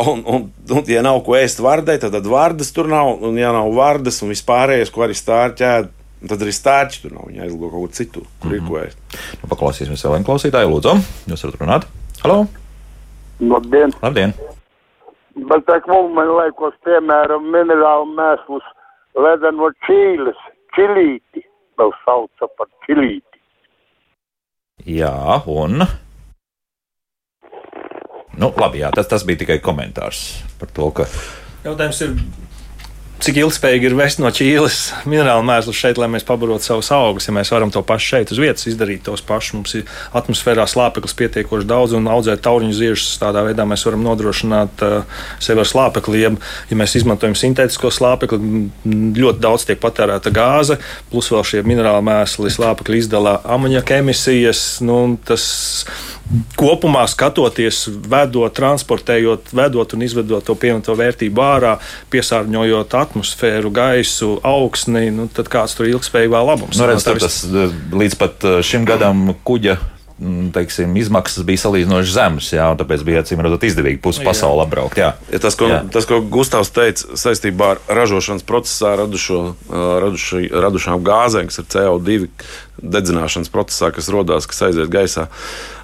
Un, un, un, ja nav ko ēst vardai, tad, tad vārdas tur nav. Un, ja nav vārdas un vispārējais, ko arī stārķēd, tad arī stārķi tur nav. Viņi aizlido kaut kur citur, kur mm -hmm. ir ko ēst. Nu, paklausīsimies vēl vienu klausītāju, lūdzu. Jūs varat runāt? Halo! Labdien! Labdien. Bet tā kā mums laikos, piemēram, minerālu mēslus ledeno čīles, čilīti, vēl sauca par čilīti. Jā, un. Nu, labi, jā, tas, tas bija tikai komentārs par to, ka. Jautājums ir, cik ilgspējīgi ir vest no Čīles minerālu mēslus šeit, lai mēs pabarotu savus augus. Ja mēs varam to pašu šeit uz vietas izdarīt, tos pašus mums ir atmosfērā slāpeklis pietiekoši daudz un audzēt tauriņu ziešus. Tādā veidā mēs varam nodrošināt uh, sevi ar slāpekli. Ja, ja mēs izmantojam sintētisko slāpekli, ļoti daudz tiek patērēta gāze, plus vēl šie minerālu mēsli slāpekļi izdala amoniaka emisijas. Nu, tas, kopumā skatoties, vedot, transportējot, vedot un izvedot to pievienoto vērtību ārā, piesārņojot atmosfēru, gaisu, augsni, nu, tad kāds tur ilgspējīgā labums? Nu, redz, tas, līdz pat šim gadam kuģa Mm, teiksim, izmaksas bija salīdzinoši zemas, jā, un tāpēc bija acīm redzot izdevīgi pusi pasauli apbraukt. Jā. Ja tas, ko, jā. tas, ko Gustavs teica saistībā ar ražošanas procesā radušo, raduši, radušām gāzēm, kas ir CO2 dedzināšanas procesā, kas radās, kas aiziet gaisā.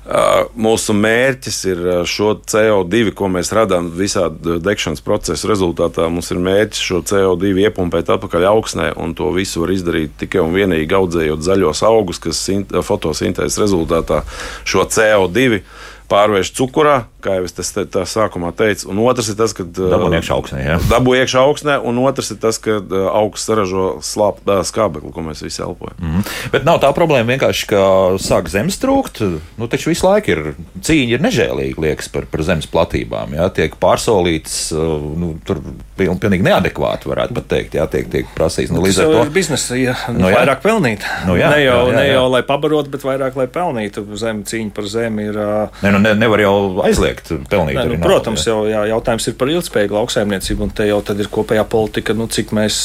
Mūsu mērķis ir šo CO2, ko mēs radām visā degšanas procesa rezultātā. Mums ir mērķis šo CO2 iepumpēt atpakaļ augsnē, un to visu var izdarīt tikai un vienīgi audzējot zaļos augus, kas fotosintēzes rezultātā šo CO2 pārvērš cukurā, kā jau es te, tā sākumā teicu. Un otrs ir tas, ka dabū iekšā augsnē. Ja? Dabū iekšā augsnē, un otrs ir tas, ka augsts saražo slāpju skābekli, ko mēs visi elpojam. Mm -hmm. Bet nav tā problēma vienkārši, ka sāk zemes trūkt. Nu, taču visu laiku ir cīņa, ir nežēlīga liekas par, par zemes platībām. Ja? Tiek pārsolīts, nu, tur pilnīgi neadekvāti varētu pat teikt. Jā, tiek, tiek prasīts. Nu, līdz ar to biznesa ja, nu, nu, vairāk pelnīt. Nu, jā, ne jau, jā, jā, jā. ne jau lai pabarotu, bet vairāk lai pelnītu. Zem cīņa par zemi ir. Ne, nu, ne, nevar jau aizliegt pelnīt. Ne, nu, protams, jau jā, jautājums ir par ilgspējīgu lauksaimniecību, un te jau ir kopējā politika, nu, cik mēs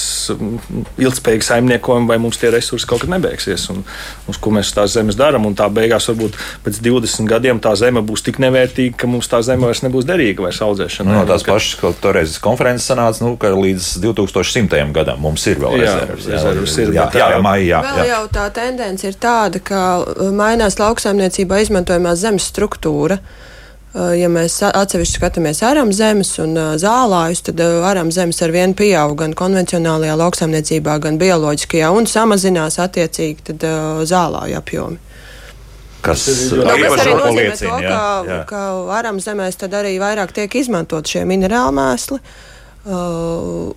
ilgspējīgi saimniekojam, vai mums tie resursi kaut kad nebeigsies, un uz ko mēs tās zemes darām. Tā beigās varbūt pēc 20 gadiem tā zeme būs tik nevērtīga, ka mums tā zeme vairs nebūs derīga vairs audzēšanai. Nu, no tās pašas, ko toreiz konferences sanāca, nu, ka līdz 2100. gadam mums ir vēl rezerves. Jā, rezerves ir, jā, jā, jā, jā, jā. Vēl jau tā tendence ir tāda, ka mainās lauksaimniecībā izmantojamā zemes struktūra. Eh, ja mēs atsevišķi skatāmies aram zemes un eh, zālājus, tad eh, aram zemes ar vienu pieaug gan konvencionālajā lauksaimniecībā, gan bioloģiskajā, un samazinās attiecīgi tad, zālāju apjomi. Kas, no, kas arī nozīmē to, ka, ka aram zemēs tad arī vairāk tiek izmantot šie minerāli mēsli. Uh,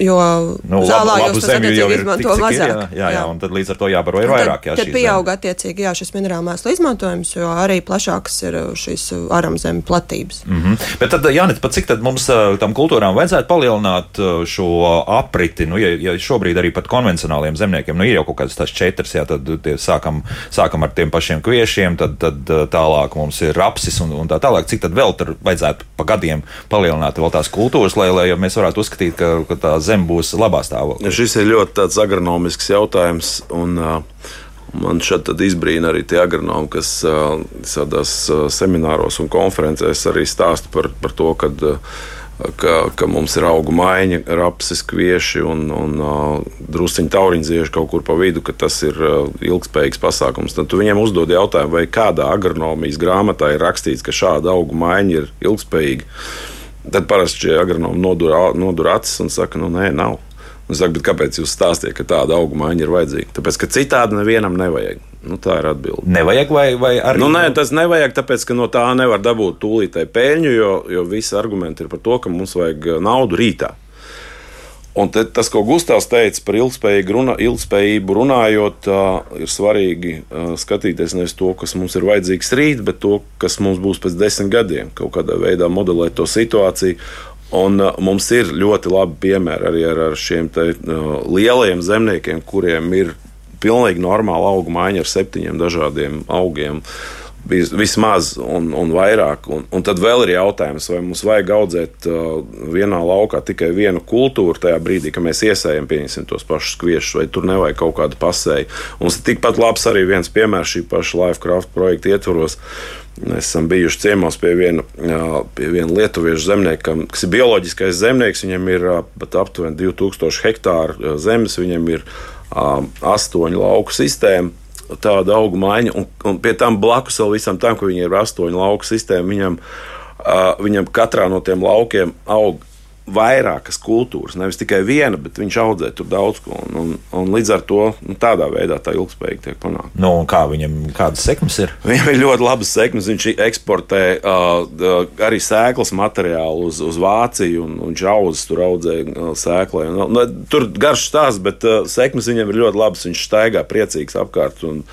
jo nu, zālājos tas attiecīgi izmanto tik, mazāk. Ir, jā, jā, jā, un tad līdz ar to jābaro ir vairāk. Jā, tad pieaug attiecīgi jā, šis minerālu mēslu izmantojums, jo arī plašākas ir uh, šīs uh, aramzemes platības. Mm -hmm. Bet tad, Jānis, pat cik tad mums uh, tam kultūrām vajadzētu palielināt šo apriti? Nu, ja, ja šobrīd arī pat konvencionāliem zemniekiem nu, ir jau kaut kādas tās četras, jā, tad sākam, sākam ar tiem pašiem kviešiem, tad, tad tālāk mums ir rapsis un, un tā tālāk. Cik tad vēl tur vajadzētu pa gadiem palielināt vēl tās kultūras, lai, lai mēs varētu uzskatīt, ka, ka tā zeme būs labā stāvoklī? Šis ir ļoti agronomisks jautājums. Un, uh, Man šeit izbrīna arī tie agronomi, kas uh, tādās uh, semināros un konferencēs arī stāsta par, par to, ka, uh, ka, ka mums ir augu maiņa, rapsis, kvieši un, un uh, drusciņi tauriņzieši kaut kur pa vidu, ka tas ir uh, ilgspējīgs pasākums. Tad viņiem uzdod jautājumu, vai kādā agronomijas grāmatā ir rakstīts, ka šāda augu maiņa ir ilgspējīga. Tad parasti šie agronomi nodur, nodur acis un saka, nu nē, nav. Un saka, kāpēc jūs stāstījat, ka tāda auga maiņa ir vajadzīga? Tāpēc, ka citādi nevienam nevajag. Nu, tā ir atbilde. Nevajag, vai, vai arī? Nu, nē, tas nevajag, tāpēc, ka no tā nevar dabūt tūlītēji peļņu, jo, jo visi argumenti ir par to, ka mums vajag naudu rītā. Un te, tas, ko Gustavs teica par runa, ilgspējību, runājot, uh, ir svarīgi uh, skatīties nevis to, kas mums ir vajadzīgs rīt, bet to, kas mums būs pēc desmit gadiem. Kaut kādā veidā modelēt to situāciju. Un, uh, mums ir ļoti labi piemēri arī ar, ar šiem te, uh, lielajiem zemniekiem, kuriem ir pilnīgi normāla auga maiņa ar septiņiem dažādiem augiem. Uh, vismaz un, un vairāk. Un, un tad vēl ir jautājums, vai mums vajag audzēt uh, vienā laukā tikai vienu kultūru tajā brīdī, kad mēs iesējam tos pašus kviešus, vai tur nevajag kaut kādu pasēju. Mums ir tikpat labs arī viens piemērs šī paša Lifecraft projekta ietvaros. Mēs esam bijuši ciemos pie viena, uh, pie viena lietuviešu zemnieka, kas ir bioloģiskais zemnieks. Viņam ir uh, aptuveni 2000 hektāru uh, zemes, viņam ir astoņu lauku sistēma tāda auga maiņa, un, un pie tam blakus vēl visam tam, ka viņiem ir astoņu lauku sistēma, viņam, uh, viņam katrā no tiem laukiem aug vairākas kultūras, nevis tikai viena, bet viņš audzē tur daudz ko. Un, un, un līdz ar to nu, tādā veidā tā ilgspējīgi tiek panākta. Nu, kā viņam kādas sekmes ir? *laughs* Viņam ir ļoti labas sekmes. Viņš eksportē uh, uh, arī sēklas materiālu uz, uz Vāciju, un, un čauzes tur audzē uh, sēklai. Un, nu, tur garš stāsts, bet uh, sekmes viņam ir ļoti labas. Viņš staigā priecīgs apkārt. Un,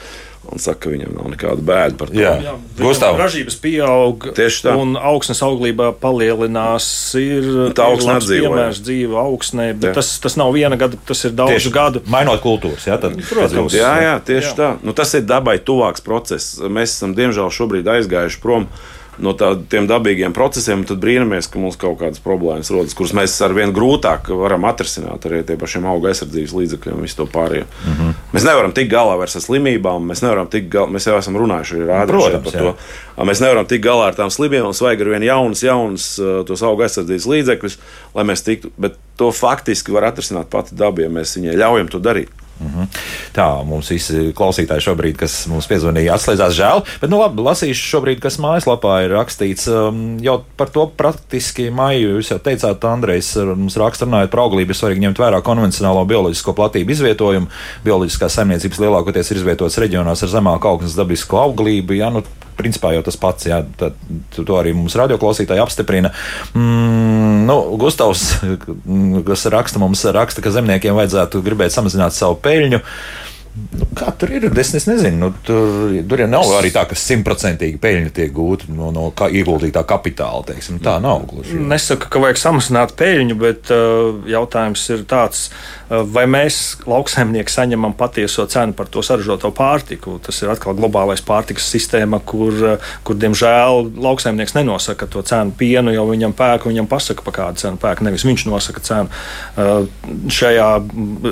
un saka, ka viņam nav nekāda bēda par to. Jā, Jā, Gustav. ražības pieaug, Tieši tā. un augsnes auglībā palielinās. Ir, Tā augsne atdzīvo, piemērs dzīve augsnē, bet Jā. tas, tas nav viena gada, tas ir daudzu Tieši gadu. Mainot kultūras, jā, tad, Protams. Jā, jā, tieši jā. tā. Nu, tas ir dabai tuvāks process. Mēs esam diemžēl šobrīd aizgājuši prom no tādiem dabīgiem procesiem, tad brīnamies, ka mums kaut kādas problēmas rodas, kuras mēs ar vien grūtāk varam atrisināt ar tiem pašiem auga aizsardzības līdzekļiem un visu to pārējo. Mm. -hmm. Mēs nevaram tikt galā ar slimībām, mēs nevaram tikt galā, mēs jau esam runājuši Protams, par jā. to. Mēs nevaram tikt galā ar tām slimībām, mums vajag ar vien jaunas, jaunas tos auga aizsardzības līdzekļus, lai mēs tiktu, bet to faktiski var atrisināt pati daba, ja mēs viņai ļaujam to darīt. Tā mums visi klausītāji šobrīd, kas mums piezvanīja, atslēdzās žēl. Bet, nu, labi, lasīšu šobrīd, kas mājaslapā ir rakstīts. Um, jau par to praktiski maiju jūs jau teicāt, Andrejs, mums raksta runājot par auglību, ir svarīgi ņemt vērā konvencionālo bioloģisko platību izvietojumu. Bioloģiskās saimniecības lielākoties ir izvietotas reģionos ar zemāku augstnes dabisko auglību. Jā, nu, principā jau tas pats, jā, tad, to arī mums radioklausītāji apstiprina. Mm, nu, Gustavs, kas raksta, mums raksta, ka zemniekiem vajadzētu gribēt samazināt savu peļņu. Nu, kā tur ir? Es, es nezinu, nu, tur, tur jau nav arī tā, ka simtprocentīgi peļņa tiek gūta no, no kā ieguldītā kapitāla. Teiksim. Tā nav gluži. Nesaku, ka vajag samazināt peļņu, bet uh, jautājums ir tāds, vai mēs lauksaimnieki saņemam patieso cenu par to saražoto pārtiku. Tas ir atkal globālais pārtikas sistēma, kur, uh, kur diemžēl lauksaimnieks nenosaka to cenu pienu, jo viņam pērk, viņam pasaka, pa kādu cenu pērk. Nevis viņš nosaka cenu. Uh, šajā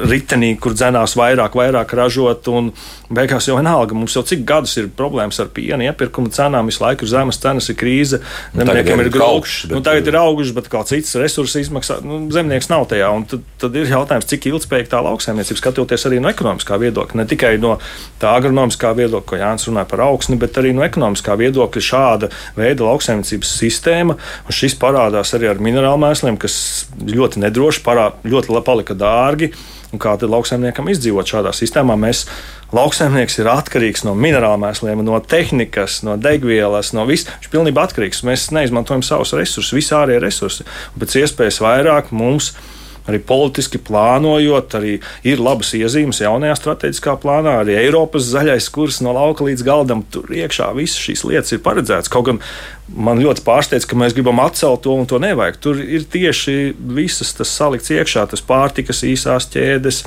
ritenī, kur dzenās vairāk, vairāk ražot, un beigās jau vienalga, mums jau cik gadus ir problēmas ar piena iepirkuma cenām, visu laiku ir zemes cenas, ir krīze. Nu, Zemniekiem ir grūti. Nu, tagad ir auguši, bet kā cits resursi izmaksā. Nu, zemnieks nav tajā. Tad, tad ir jautājums, cik ilgspējīga tā lauksaimniecība skatoties arī no ekonomiskā viedokļa. Ne tikai no tā agronomiskā viedokļa, ko Jānis runāja par augsni, bet arī no ekonomiskā viedokļa šāda veida lauksaimniecības sistēma. Un šis parādās arī ar minerālu mēsliem, kas ļoti nedroši, parā, ļoti palika dārgi. Un kā tad lauksaimniekam izdzīvot šādā sistēmā? Mēs, lauksaimnieks ir atkarīgs no minerālu mēsliem, no tehnikas, no degvielas, no viss. Viņš ir pilnībā atkarīgs. Mēs neizmantojam savus resursus, visi ārējie resursi. Pēc iespējas vairāk mums arī politiski plānojot, arī ir labas iezīmes jaunajā strateģiskā plānā, arī Eiropas zaļais kurs no lauka līdz galdam. Tur iekšā visas šīs lietas ir paredzētas. Kaut gan man ļoti pārsteidz, ka mēs gribam atcelt to un to nevajag. Tur ir tieši visas tas salikts iekšā, tas pārtikas īsās ķēdes,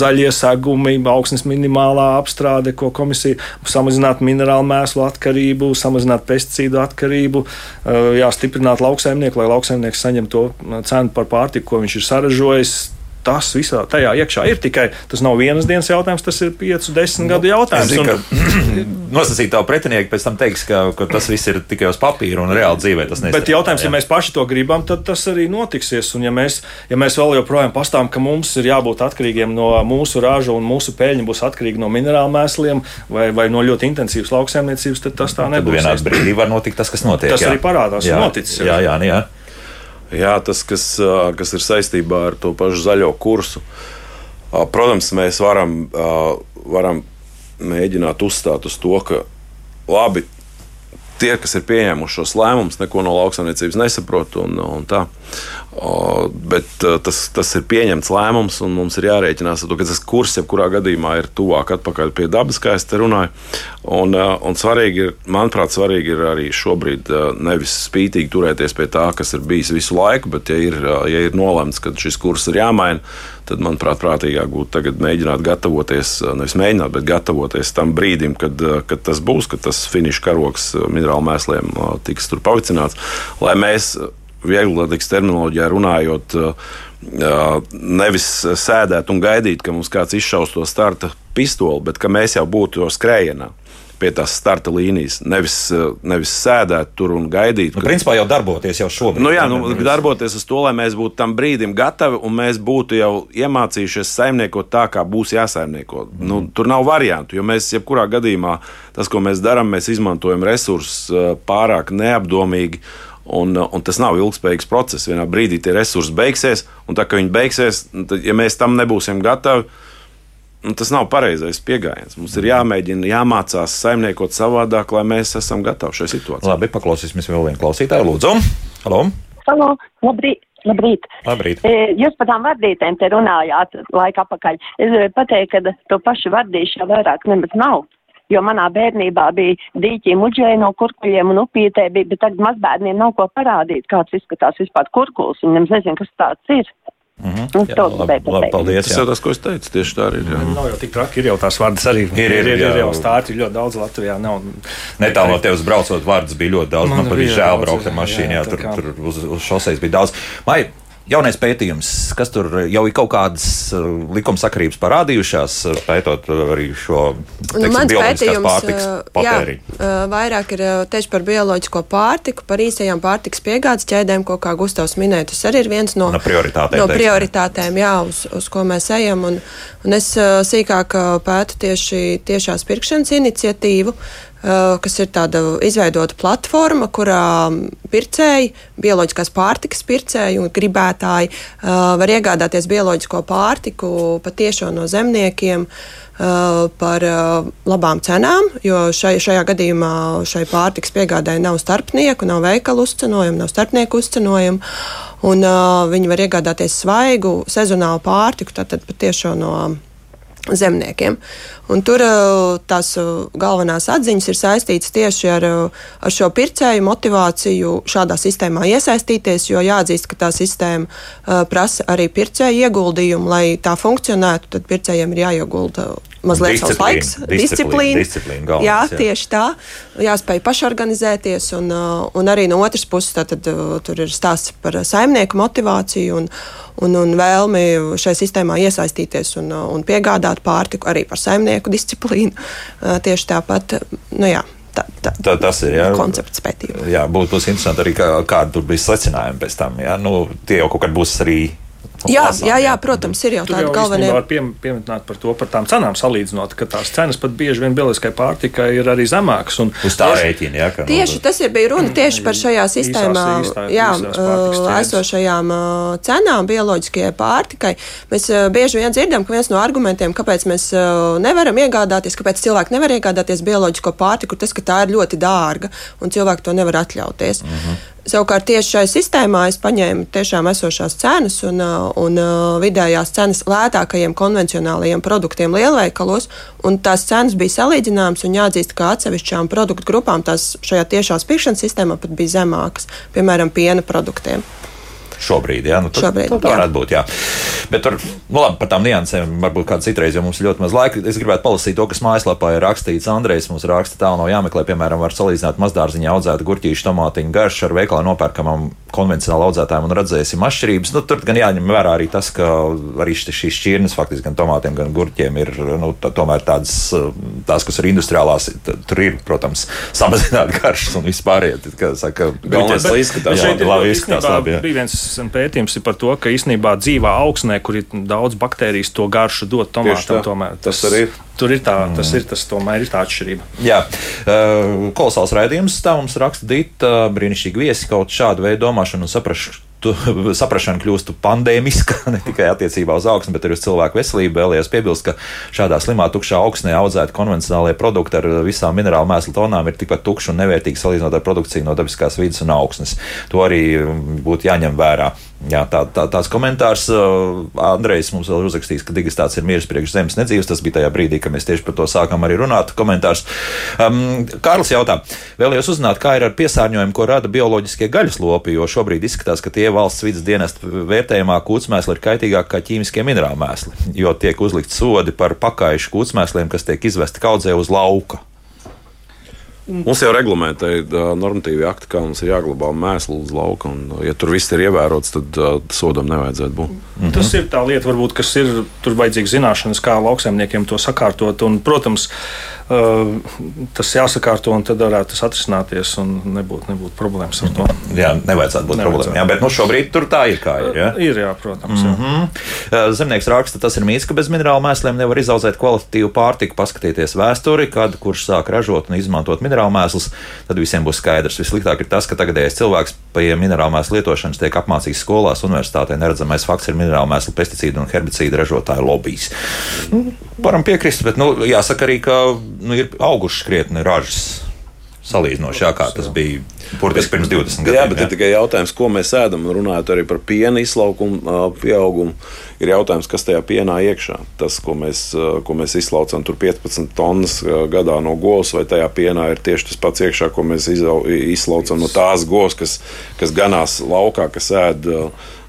zaļie segumi, augsnes minimālā apstrāde, ko komisija samazināt minerālu mēslu atkarību, samazināt pesticīdu atkarību, jāstiprināt lauksaimnieku, lai lauksaimnieks saņem to cenu par pārtiku, ko viņš ir saražojis. Tas visā tajā iekšā ir tikai tas nav vienas dienas jautājums, tas ir 5, 10 gadu Es jautājums. zinu, Un- *clears throat* nosacīt tavu pretinieku, pēc tam teiks, ka, ka tas viss ir tikai uz papīra un reāli dzīvē. Bet jautājums, ja jā. mēs paši to gribam, tad tas arī notiksies. Un ja mēs, ja mēs vēl joprojām pastāvam, ka mums ir jābūt atkarīgiem no mūsu raža un mūsu peļņa būs atkarīga no minerālu mēsliem vai, vai no ļoti intensīvas lauksaimniecības, tad tas tā Tad nebūs. vienā brīdī var notikt tas, kas notiek. Tas jā. arī parādās, jā, noticis. Jā, jā, jā. Jā, tas, kas, kas ir saistībā ar to pašu zaļo kursu. Protams, mēs varam, varam mēģināt uzstāt uz to, ka labi, tie, kas ir pieņēmuši šos lēmumus, neko no lauksaimniecības nesaprot. Un, un tā. O, bet ā, tas, tas ir pieņemts lēmums, un mums ir jārēķinās ar to, ka tas kurs, jebkurā gadījumā, ir tuvāk atpakaļ pie dabas, kā es te runāju. Un, ā, un svarīgi ir, manuprāt, svarīgi ir arī šobrīd ā, nevis spītīgi turēties pie tā, kas ir bijis visu laiku, bet, ja ir, ja ir nolemts, ka šis kurs ir jāmaina, tad, manuprāt, prātīgāk būtu tagad mēģināt gatavoties, ā, nevis mēģināt, bet gatavoties tam brīdim, kad, ā, kad tas būs, kad tas finiša karoks ā, minerālu mēsliem tiks tur pavicināts, lai mēs vieglātīgas terminoloģijā runājot, nevis sēdēt un gaidīt, ka mums kāds izšaus to starta pistoli, bet ka mēs jau būtu jau skrējienā. Pie tās starta līnijas. Nevis, nevis sēdēt tur un gaidīt. Nu, principā jau darboties jau šobrīd. Nu, jā, nu, darboties uz to, lai mēs būtu tam brīdim gatavi un mēs būtu jau iemācījušies saimniekot tā, kā būs jāsaimnieko. Mm. Nu, tur nav variantu, jo mēs jebkurā gadījumā tas, ko mēs darām, mēs izmantojam resursus ā, pārāk neapdomīgi. Un, un tas nav ilgspējīgs process. Vienā brīdī tie resursi beigsies, un tā kā viņi beigsies, tad, ja mēs tam nebūsim gatavi, nu, tas nav pareizais pieejams. Mums ir jāmēģina, jāmācās saimniekot savādāk, lai mēs esam gatavi šai situācijai. Labi, paklausīsimies vēl vienu klausītāju. Lūdzu, halo! Halo, labrīt! Labrīt. Labrīt. Jūs par tām vardītēm te runājāt laika apakaļ. Es gribēju pateikt, ka to pašu vardīšu vairāk nemaz nav. Jo manā bērnībā bija dīķi muģēji no kurkuļiem un upītē bija, bet tagad mazbērniem nav ko parādīt, kāds izskatās vispār kurkuls. Viņam nezinu, kas tāds ir. Mm -hmm. jā, labi, labi, paldies. Tas jau tas, ko es teicu, tieši tā arī ir. Jā. Nav jau tik traki, ir jau tās vārdas arī. Ir, ir, ir, ir jau stāti ļoti daudz Latvijā. Nav. Netālu no tevis braucot, vārdas bija ļoti daudz. Man, Man bija žēl braukt ar mašīnu, jā, jā, tur, tur uz, uz šoseis bija daudz. Mai, Jaunais pētījums, kas tur jau ir kaut kādas uh, likumsakarības parādījušās, uh, pētot uh, arī šo Nu, bioloģiskās pārtikas jā, patēriņu. uh, vairāk ir tieši par bioloģisko pārtiku, par īsajām pārtikas piegādes ķēdēm, ko, kā Gustavs minēja, tas arī ir viens no, No prioritātēm, no prioritātēm jā, uz, uz ko mēs ejam. Un, un es sīkāk pētu tieši tiešās pirkšanas iniciatīvu, kas ir tāda izveidota platforma, kurā pircēji, bioloģiskās pārtikas pircēji un gribētāji uh, var iegādāties bioloģisko pārtiku patiešo no zemniekiem uh, par labām cenām, jo šai, šajā gadījumā šai pārtikas piegādāji nav starpnieku, nav veikalu uzcenojumu, nav starpnieku uzcenojumu. Un, uh, viņi var iegādāties svaigu, sezonālu pārtiku, tātad patiešām no zemniekiem. Un tur uh, tās uh, galvenās atziņas ir saistītas tieši ar, uh, ar šo pircēju motivāciju šādā sistēmā iesaistīties, jo jāatzīst, ka tā sistēma prasa arī pircēju ieguldījumu, lai tā funkcionētu, tad pircējiem ir jāiegulda mazliet savs laiks, disciplīna, disciplīna. galvenais, jā, jā. tieši tā. Jāspēj pašorganizēties, un, uh, un arī no otras puses tātad, uh, tur ir stāsts par saimnieku motivāciju un, un, un vēlmi šai sistēmā iesaistīties un, uh, un piegādāt pārtiku arī par saimnieku disciplīnu. Tieši tāpat, nu jā. Tā, tā, Tā, tas ir jā. koncepts pētījumā. Jā, būtu būs interesanti arī, kā, kāda tur bija secinājumi pēc tam. Jā, nu, tie jau kaut kad būs arī. Jā, lasām, jā, jā, protams, ir jau galvenie. galvenie... var piem, pieminēt par to, par tām cenām salīdzinot, ka tās cenas pat bieži vien bioloģiskai pārtikai ir arī zemākas. Un, Uz tā rēķina, jā, ka, nu, Tieši tas ir bija runa tieši par šajā sistēmā, īstā- jā, esošajām cenām bioloģiskajai pārtikai. Mēs bieži vien dzirdam, ka viens no argumentiem, kāpēc mēs nevaram iegādāties, kāpēc cilvēki nevar iegādāties bioloģisko pārtiku, tas, ka tā ir ļoti dārga un cilvēki to nevar atļauties. Uh -huh. Savukārt tieši šai sistēmā es paņēmu tiešām esošās cenas un, un vidējās cenas lētākajiem konvencionālajiem produktiem lielveikalos, un tās cenas bija salīdzināmas, un jāatzīst, ka atsevišķām produktu grupām tās šajā tiešās pirkšanas sistēmā pat bija zemākas, piemēram, piena produktiem. Šobrīd, jā, nu, tad, Šobrīd, tad tā jā. varētu būt. Jā. Bet tur, nu, labi, par tām niansēm varbūt kādā citreiz, jo mums ir ļoti maz laika. Es gribētu palasīt to, kas mājaslapā ir rakstīts. Andrejs mums raksta, tālu nav jāmeklē. Piemēram, var salīdzināt mazdārziņā audzētu gurķīšu tomātiņu garšu ar veikalā nopērkamam konvencionāli audzētājiem un redzēsim atšķirības. Nu, tur gan jāņem vērā arī tas, ka arī šī- šīs šķirnes faktiski gan tomātiem, gan gurķiem ir nu, tā, tomēr tādas, tās, kas ir industriālās, tur ir, protams, *laughs* samazināta garšas un saka, Galvenais, lai izskatās Jā, šeit ir labi izskatās, labi. jā. bija viens pētījums par to, ka īstenībā dzīvā augsnē, kur ir daudz baktērijas, to garšu dod tomātam. tā. Tomēr, Tas arī ir. Tur ir tā, tas ir tas, tomēr ir tā atšķirība. Jā, uh, kolosāls raidījums. Tā mums raksta Dita, brīnišķīgi viesi kaut šādu veidu domāšanu un saprašanu. *laughs* Saprašana kļūst pandēmiska *laughs* ne tikai attiecībā uz augsni, bet arī uz cilvēku veselību. Vēlējos piebilst, ka šādā slimā, tukšā augsnē audzēti konvencionālie produkti ar visām minerālu mēslu tonām ir tikpat tukši un nevērtīgi salīdzinot ar produkciju no dabiskās vidas un augsnes. To arī mm, būtu jāņem vērā. Jā, tā, tā, tāds komentārs Andrejs mums vēl ir uzrakstījis, ka digistāts ir miers priekš zemes nedzīves. Tas bija tajā brīdī, kad mēs tieši par to sākām arī runāt. Komentārs. Um, Kārlis jautā, vēlējos uzzināt, kā ir ar piesārņojumu, ko rada bioloģiskie gaļas lopi, jo šobrīd izskatās, ka tie valsts vidas dienesta vērtējumā kūtsmēsli ir kaitīgāki kā ķīmiskie minerāli mēsli, jo tiek uzlikt sodi par pakaišu kūtsmēsliem, kas tiek izvesti kaudzē uz lauka. Mums jau reglamentē normatīvi akti, kā mums ir jāglabā mēslu uz lauka. Un, ja tur viss ir ievērots, tad uh, sodam nevajadzētu būt. Mm -hmm. Tas ir tā lieta, varbūt, kas ir tur vajadzīgs zināšanas, kā lauksaimniekiem to sakārtot. Un, protams, uh, tas jāsakārto, un tad varētu tas atrisināties, un nebūtu nebūt problēmas ar to. Jā, nevajadzētu būt problēmām. Bet nu, šobrīd tur tā ir kā ir. Ja? Ir, jā, protams. Jā. Mm -hmm. Zemnieks raksta, tas ir mīts, ka bez minerālu mēsliem nevar izaudzēt kvalitatīvu pārtiku. Paskatieties vēsturi, kad kurš sāk ražot un izmantot minerālu mēslus, tad visiem būs skaidrs. Vissliktāk ir tas, ka tagadējais cilvēks pie minerālu mēslu lietošanas tiek apmācīts skolās, universitātē. Neredzamais fakts ir minerālu mēslu, pesticīdu un herbicīdu ražotāju lobbyis. Nu, varam piekrist, bet nu, jāsaka arī, ka nu, ir augušas krietni ražas. salīdzinoši, jā, kā tas bija burtiski pirms 20 gadiem. Jā, bet jā. ir tikai jautājums, ko mēs ēdam. Runājot arī par piena izlaukumu, pieaugumu, ir jautājums, kas tajā pienā iekšā. Tas, ko mēs, ko mēs izlaucam, tur 15 tonnas gadā no govs, vai tajā pienā ir tieši tas pats iekšā, ko mēs izlaucam no tās govs, kas, kas ganās laukā, kas ēd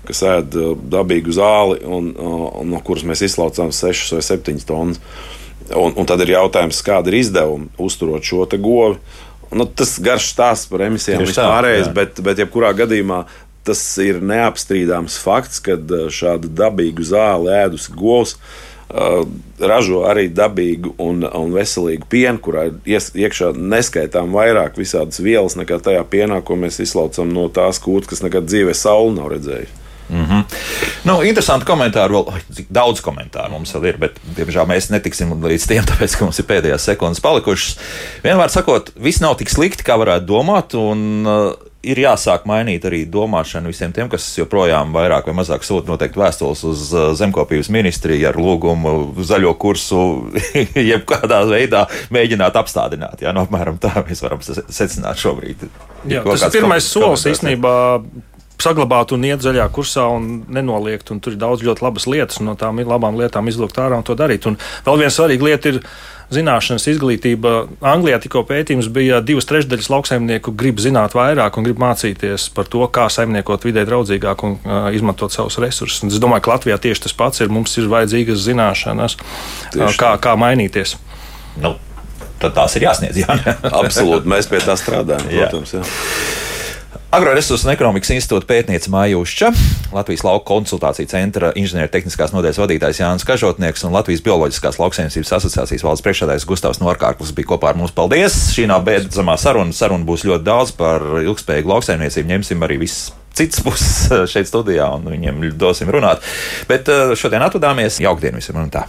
kas ēd dabīgu zāli un, un no kuras mēs izlaucām 6 vai 7 tonnas. Un, un tad ir jautājums, kāda ir izdevuma uzturot šo govi. Nu, tas garš stāsts par emisijām vispārējais, bet, bet jebkurā gadījumā tas ir neapstrīdāms fakts, ka šādu dabīgu zāli ēdus govs uh, ražo arī dabīgu un, un veselīgu pienu, kurā ir iekšā neskaitām vairāk visādas vielas nekā tajā pienā, ko mēs izlaucam no tās kūtas, kas nekad dzīvē sauli nav redzējusi. Mm -hmm. nu, interesanti komentāri. Vēl, daudz komentāru mums vēl ir, bet, diemžēl, mēs netiksim līdz tiem, *laughs* tāpēc, ka mums ir pēdējās sekundes palikušas. Vienmēr sakot, viss nav tik slikti, kā varētu domāt. Un, uh, ir jāsāk mainīt arī domāšanu visiem tiem, kas joprojām vairāk vai mazāk sūta noteikti vēstules uz uh, zemkopības ministriju ar lūgumu zaļo kursu, *laughs* jebkādā veidā mēģināt apstādināt. Jā, no nu, apmēram tā mēs varam secināt šobrīd. Jā, tas ir pirmais solis īstenībā saglabāt un iet zaļā kursā un nenoliegt. Un tur ir daudz ļoti labas lietas, un no tām labām lietām izvilkt ārā un to darīt. Un vēl viena svarīga lieta ir zināšanas, izglītība. Anglijā tikko pētījums bija divas trešdaļas lauksaimnieku grib zināt vairāk un grib mācīties par to, kā saimniekot vidē draudzīgāk un uh, izmantot savus resursus. Un es domāju, ka Latvijā tieši tas pats ir. Mums ir vajadzīgas zināšanas, uh, kā, kā mainīties. Nu, tad tās ir jāsniedz. Jā, Absolūti, mēs pie tā strādājam. Protams, jā. Jā. Agroresursu un ekonomikas institūta pētniece Māja Užča, Latvijas lauka konsultāciju centra inženiertehniskās nodaļas vadītājs Jānis Kažotnieks un Latvijas bioloģiskās lauksainicības asociācijas valdes priekšsēdājs Gustavs Norkārklis bija kopā ar mums. Paldies! Šī nav beidzamā saruna. Saruna būs ļoti daudz par ilgspējīgu lauksaimniecību. Ņemsim arī visus cits puses šeit studijā un viņiem dosim runāt. Bet eh, šodien atvadāmies. Jaukdien visiem un tā!